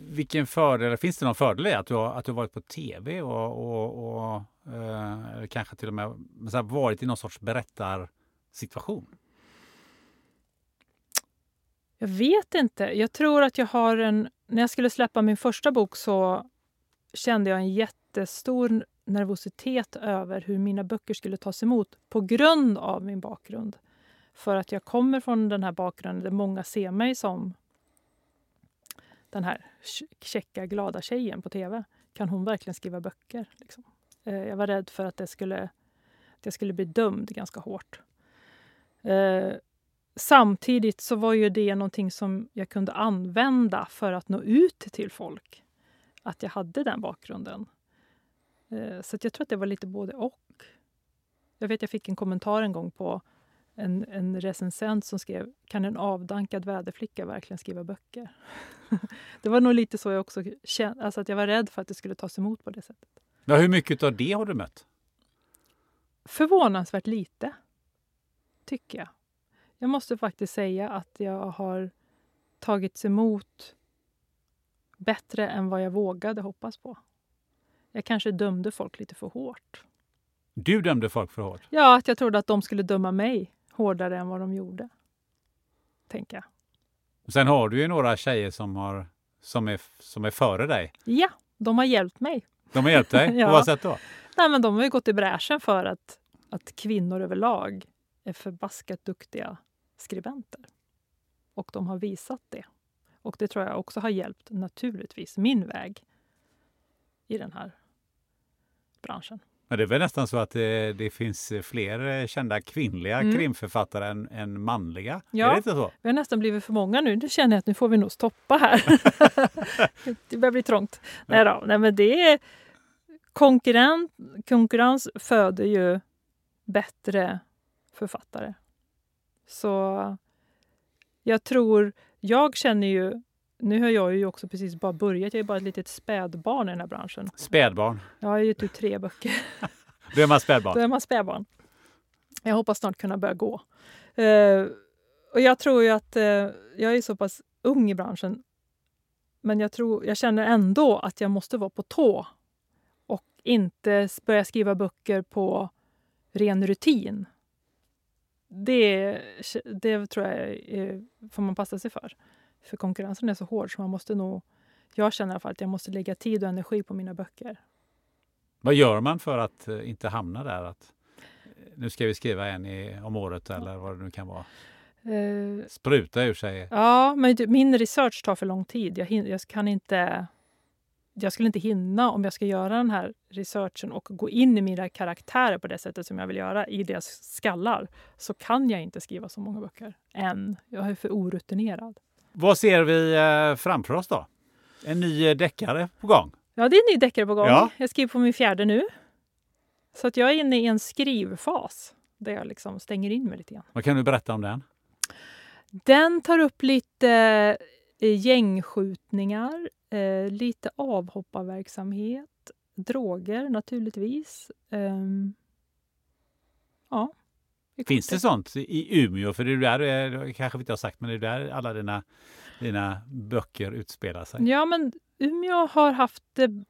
Speaker 2: vilken fördel, finns det någon fördel i att du har, att du har varit på tv och, och, och Eh, eller kanske till och med här, varit i någon sorts berättarsituation?
Speaker 1: Jag vet inte. Jag tror att jag har en... När jag skulle släppa min första bok så kände jag en jättestor nervositet över hur mina böcker skulle tas emot på grund av min bakgrund. För att jag kommer från den här bakgrunden där många ser mig som den här käcka, glada tjejen på tv. Kan hon verkligen skriva böcker? Liksom. Eh, jag var rädd för att, det skulle, att jag skulle bli dömd ganska hårt. Eh, samtidigt så var ju det någonting som jag kunde använda för att nå ut till folk. Att jag hade den bakgrunden. Eh, så jag tror att det var lite både och. Jag vet jag fick en kommentar en gång på en, en recensent som skrev Kan en avdankad väderflicka verkligen skriva böcker? det var nog lite så jag också kände, alltså att jag var rädd för att det skulle tas emot på det sättet.
Speaker 2: Ja, hur mycket av det har du mött?
Speaker 1: Förvånansvärt lite, tycker jag. Jag måste faktiskt säga att jag har tagits emot bättre än vad jag vågade hoppas på. Jag kanske dömde folk lite för hårt.
Speaker 2: Du dömde folk för hårt?
Speaker 1: Ja, att jag trodde att de skulle döma mig hårdare än vad de gjorde. Tänker jag.
Speaker 2: Sen har du ju några tjejer som, har, som, är, som är före dig.
Speaker 1: Ja, de har hjälpt mig.
Speaker 2: De har hjälpt dig? ja. På vad sätt då?
Speaker 1: Nej, men de har ju gått i bräschen för att, att kvinnor överlag är förbaskat duktiga skribenter. Och de har visat det. Och det tror jag också har hjälpt, naturligtvis, min väg i den här branschen.
Speaker 2: Men det är väl nästan så att det, det finns fler kända kvinnliga
Speaker 1: Mm.
Speaker 2: krimförfattare än, än manliga?
Speaker 1: Ja.
Speaker 2: Är det inte så?
Speaker 1: Vi har nästan blivit för många nu. Nu känner jag att nu får vi nog stoppa här. det börjar bli trångt. Nej, då. Nej men det är konkurrens, konkurrens föder ju bättre författare. Så jag tror, jag känner ju, nu har jag ju också precis bara börjat, jag är bara ett litet spädbarn i den här branschen.
Speaker 2: Spädbarn.
Speaker 1: Jag har gett ut tre böcker.
Speaker 2: Då är man spädbarn.
Speaker 1: Då är man spädbarn. Jag hoppas snart kunna börja gå. Eh, och jag tror ju att eh, jag är så pass ung i branschen. Men jag, tror, jag känner ändå att jag måste vara på tå och inte börja skriva böcker på ren rutin. Det, det tror jag är, får man passa sig för. För konkurrensen är så hård så man måste nog... Jag känner i alla fall att jag måste lägga tid och energi på mina böcker.
Speaker 2: Vad gör man för att eh, inte hamna där? Att, eh, nu ska vi skriva en i, om året eller vad det nu kan vara.
Speaker 1: Eh,
Speaker 2: Spruta ur sig.
Speaker 1: Ja, men det- min research tar för lång tid. Jag, hin- jag kan inte... Jag skulle inte hinna om jag ska göra den här researchen och gå in i mina karaktärer på det sättet som jag vill göra i deras skallar. Så kan jag inte skriva så många böcker än. Jag är för orutinerad.
Speaker 2: Vad ser vi eh, framför oss då? En ny eh, deckare på gång.
Speaker 1: Ja, det är en ny deckare på gång.
Speaker 2: Ja.
Speaker 1: Jag skriver på min fjärde nu. Så att jag är inne i en skrivfas där jag liksom stänger in mig lite grann.
Speaker 2: Vad kan du berätta om den?
Speaker 1: Den tar upp lite eh, gängskjutningar, lite avhopparverksamhet, droger naturligtvis. Ehm, ja.
Speaker 2: Finns det sånt i Umeå? För det är där, du är- det kanske vi inte har sagt, men det är där alla dina, dina böcker utspelar sig.
Speaker 1: Ja, men Umeå har haft det,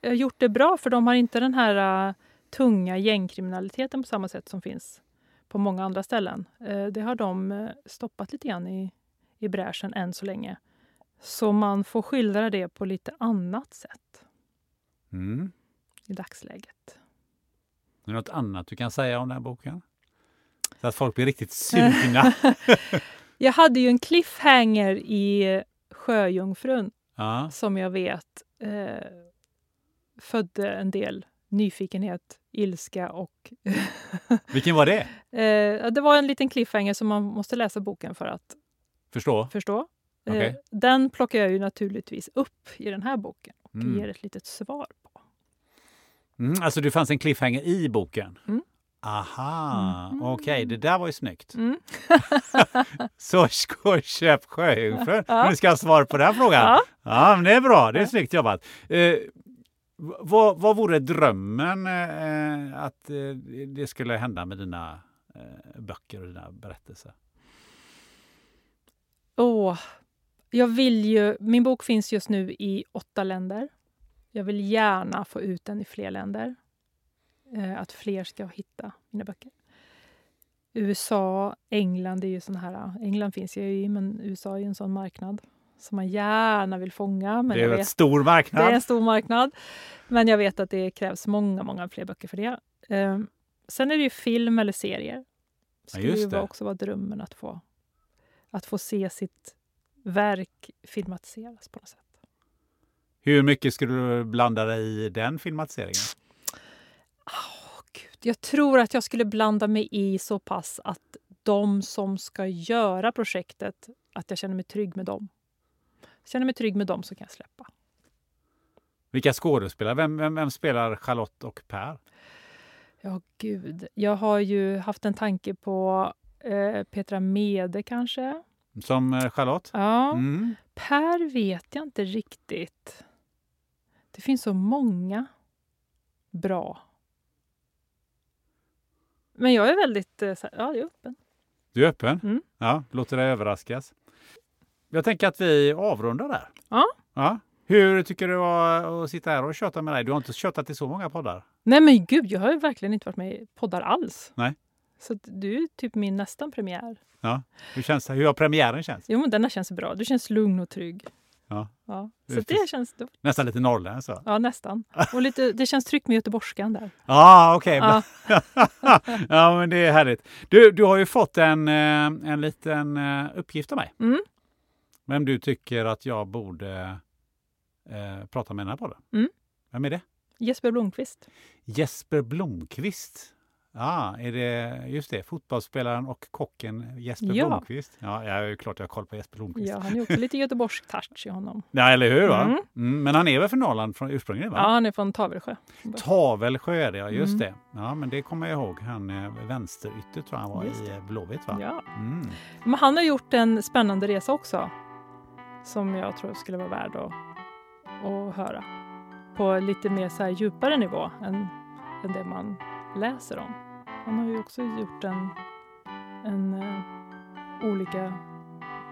Speaker 1: eh, gjort det bra för de har inte den här eh, tunga gängkriminaliteten på samma sätt som finns på många andra ställen. Eh, det har de stoppat lite grann i, i bräschen än så länge. Så man får skildra det på lite annat sätt
Speaker 2: Mm.
Speaker 1: i dagsläget.
Speaker 2: Är det något annat du kan säga om den här boken? Så att folk blir riktigt sugna.
Speaker 1: Jag hade ju en cliffhanger i Sjöjungfrun
Speaker 2: ja.
Speaker 1: som jag vet eh, födde en del nyfikenhet, ilska och...
Speaker 2: Vilken var det?
Speaker 1: eh, det var en liten cliffhanger som man måste läsa boken för att
Speaker 2: Förstå?
Speaker 1: förstå. Eh, den plockar jag ju naturligtvis upp i den här boken och
Speaker 2: Mm.
Speaker 1: ger ett litet svar på.
Speaker 2: Mm, alltså det fanns en cliffhanger i boken?
Speaker 1: Mm.
Speaker 2: Aha,
Speaker 1: Mhm.
Speaker 2: okej, det där var ju snyggt.
Speaker 1: Mm.
Speaker 2: Så köp Sjöjungfrun.
Speaker 1: Ja.
Speaker 2: Nu ska jag ha svar på den frågan.
Speaker 1: Ja.
Speaker 2: Ja, men det är bra. Det är snyggt jobbat. Eh, vad, vad vore drömmen eh, att eh, det skulle hända med dina eh, böcker och dina berättelser?
Speaker 1: Åh, jag vill ju... Min bok finns just nu i åtta länder. Jag vill gärna få ut den i fler länder. Eh, att fler ska hitta mina böcker. USA, England är ju sån här... England finns jag ju i, men USA är ju en sån marknad som man gärna vill fånga. Men
Speaker 2: det är en
Speaker 1: vet,
Speaker 2: stor marknad.
Speaker 1: det är en stor marknad. Men jag vet att det krävs många, många fler böcker för det. Eh, sen är det ju film eller serier. Skulle ju
Speaker 2: det.
Speaker 1: vara- också vara drömmen att få, att få se sitt verk filmatiseras på något sätt.
Speaker 2: Hur mycket skulle du blanda dig i den filmatiseringen?
Speaker 1: Jag tror att jag skulle blanda mig i så pass att de som ska göra projektet, att jag känner mig trygg med dem. Känner mig trygg med dem så kan jag släppa.
Speaker 2: Vilka skådespelare? Vem, vem, vem spelar Charlotte och Per?
Speaker 1: Ja, gud. Jag har ju haft en tanke på eh, Petra Mede kanske.
Speaker 2: Som eh, Charlotte?
Speaker 1: Ja.
Speaker 2: Mm.
Speaker 1: Per vet jag inte riktigt. Det finns så många bra. Men jag är väldigt eh, så här, ja, jag är öppen.
Speaker 2: Du är öppen?
Speaker 1: Mm.
Speaker 2: Ja, låter dig överraskas. Jag tänker att vi avrundar där.
Speaker 1: Ja.
Speaker 2: ja. Hur tycker du var att sitta här och köta med dig? Du har inte köttat i så många poddar.
Speaker 1: Nej men gud, jag har ju verkligen inte varit med i poddar alls.
Speaker 2: Nej.
Speaker 1: Så du är typ min nästan premiär.
Speaker 2: Ja. Hur, känns, hur har premiären känts?
Speaker 1: Jo men denna känns bra. Du känns lugn och trygg.
Speaker 2: Ja.
Speaker 1: Ja. Så det känns...
Speaker 2: Nästan lite norrländskt så.
Speaker 1: Ja, nästan. Och lite, det känns tryggt med göteborgskan där.
Speaker 2: Ah, okej.
Speaker 1: Ja.
Speaker 2: ja, men det är härligt. Du, du har ju fått en, eh, en liten eh, uppgift av mig.
Speaker 1: Mm.
Speaker 2: Vem du tycker att jag borde eh, prata med den här podden.
Speaker 1: Mm.
Speaker 2: Vem är det?
Speaker 1: Jesper Blomqvist.
Speaker 2: Jesper Blomqvist. Ja, är det just det, fotbollsspelaren och kocken Jesper
Speaker 1: Ja.
Speaker 2: Blomqvist? Ja, jag är ju klart jag har koll på Jesper Blomqvist.
Speaker 1: Ja, han är också lite göteborgsk touch i honom.
Speaker 2: Ja, eller hur? Va?
Speaker 1: Mm.
Speaker 2: Mm, men han är väl från Norrland från ursprungligen? Va?
Speaker 1: Ja, han är från Tavelsjö.
Speaker 2: Tavelsjö är det, ja, just
Speaker 1: Mm.
Speaker 2: det. Ja, men det kommer jag ihåg. Han är vänsterytter tror jag han var
Speaker 1: Just
Speaker 2: i eh, Blåvitt va?
Speaker 1: Ja.
Speaker 2: Mm.
Speaker 1: Men han har gjort en spännande resa också. Som jag tror skulle vara värd att, att höra. På lite mer så här djupare nivå än, än det man läser om. Han har ju också gjort en, en eh, olika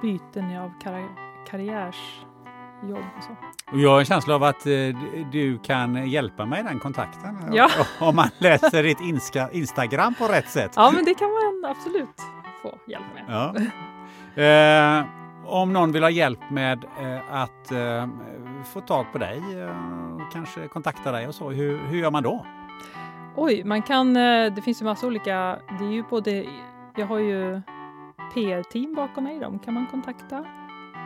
Speaker 1: byten av karri- karriärsjobb och så.
Speaker 2: Och jag har en känsla av att eh, du kan hjälpa mig i den kontakten.
Speaker 1: Ja.
Speaker 2: Om man läser ditt inska, Instagram på rätt sätt.
Speaker 1: Ja, men det kan man absolut få hjälp med.
Speaker 2: Ja. Eh, om någon vill ha hjälp med eh, att eh, få tag på dig, eh, kanske kontakta dig och så, hur, hur gör man då?
Speaker 1: Oj, man kan, eh, det finns ju massa olika, det är ju både, jag har ju PR-team bakom mig, de kan man kontakta.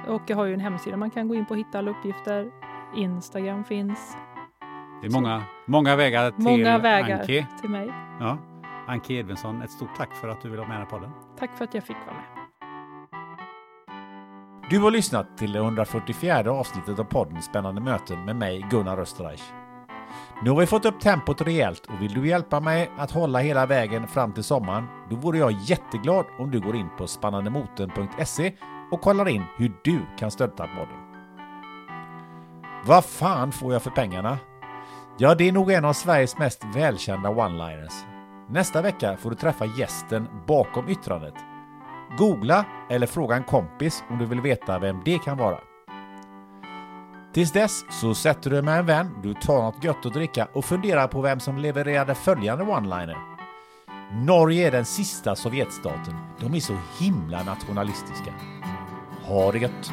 Speaker 1: Och jag har ju en hemsida man kan gå in på och hitta alla uppgifter. Instagram finns.
Speaker 2: Det är många, många vägar till
Speaker 1: Många vägar
Speaker 2: Anki.
Speaker 1: till mig.
Speaker 2: Ja. Anki Edvinsson, ett stort tack för att du vill vara med i podden.
Speaker 1: Tack för att jag fick vara med.
Speaker 2: Du har lyssnat till det 144 avsnittet av podden Spännande möten med mig Gunnar Österreich. Nu har vi fått upp tempot rejält och vill du hjälpa mig att hålla hela vägen fram till sommaren, då vore jag jätteglad om du går in på spannandemoten.se och kollar in hur du kan stötta podden. Vad fan får jag för pengarna? Ja, det är nog en av Sveriges mest välkända one-liners. Nästa vecka får du träffa gästen bakom yttrandet. Googla eller fråga en kompis om du vill veta vem det kan vara. Tills dess så sätter du dig med en vän, du tar något gött att dricka och funderar på vem som levererade följande one-liner. Norge är den sista Sovjetstaten. De är så himla nationalistiska. Ha det gött!